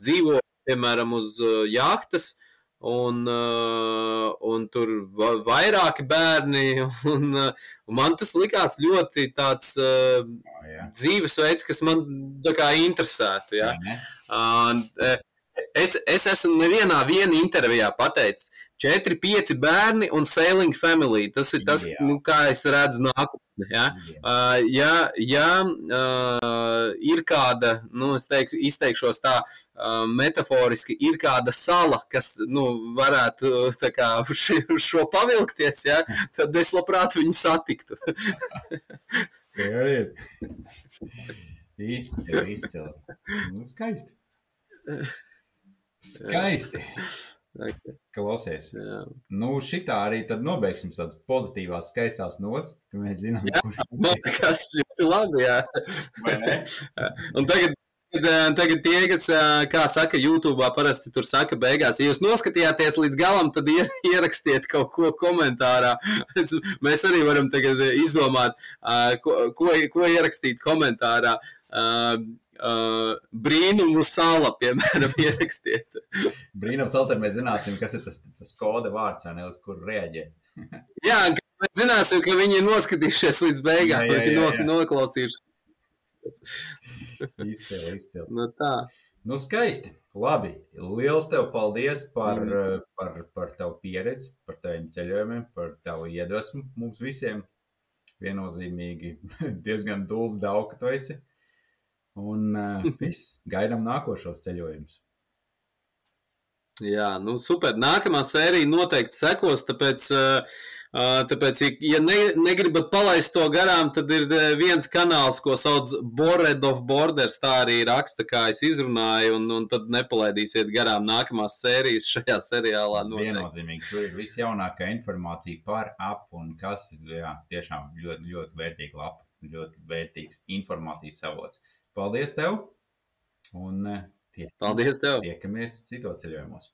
dzīvo, piemēram, uz jahtas. Un, uh, un tur va- vairāki bērni, un, uh, un man tas likās ļoti tāds uh, Jā, dzīvesveids, kas man kā interesētu. Ja? ne? Un, eh, es, es esmu nevienā intervijā pateicis, 4, 5 bērni un sailing family. Tas ir tas, Jā. nu, kā es redzu nākotnē. Ja? Jā. Uh, ja ja uh, ir kāda, nu, es teiktu, izteikšos tā uh, metaforiski, ir kāda sala, kas nu, varētu kā, ši- šo pavilkties, ja? tad es labprāt viņu satiktu. Izcili, izcili. Nu, skaisti. Skaisti. Klausies. Jā. Nu, šitā arī tad nobeigsim tādas pozitīvās, skaistās nots, ka mēs zinām, Jā. kurš Man liekas, ļoti labi. Jā. vai ne? Un tagad, tagad, tagad tie, kas, ā, kā saka, YouTube parasti tur saka, beigās, ja jūs noskatījāties līdz galam, tad ier, ierakstiet kaut ko komentārā. Es, mēs arī varam tagad izdomāt, ā, ko, ko, ko ierakstīt komentārā. Ā, Brīnumu sala, piemēram, ierakstiet. Brīnums, Alter, mēs zināsim, kas ir tas, tas koda vārds, ne, uz kuru reaģēt. Jā, mēs zināsim, ka viņi ir noskatījušies līdz beigām, Jā, jā, jā, jā. noklausījušies. Izcili, izcili. Nu, tā. Nu, skaisti. Labi. Liels tev paldies par, Mm. mm. par, par tavu pieredzi, par taviem ceļojumiem, par tavu iedvesmu mums visiem. Viennozīmīgi diezgan dūls daudz, ka tu esi. Un uh, viss, gaidām nākošos ceļojumus. Jā, nu super. Nākamā sērija noteikti sekos, tāpēc, uh, uh, tāpēc ja- ne, negribat palaist to garām, tad ir viens kanāls, ko sauc Bored of Borders. Tā arī raksta, kā es izrunāju, un, un tad nepalaidīsiet garām nākamās sērijas šajā seriālā. Noteikti. Viennozīmīgi, tur ir visjaunākā informācija par apu un kas jā, tiešām ļoti, ļoti vērtīga lapa, ļoti vērtīgs informācijas avots. Paldies tev! Un eh, tie, paldies tev! Tiekamies citos ceļojumos!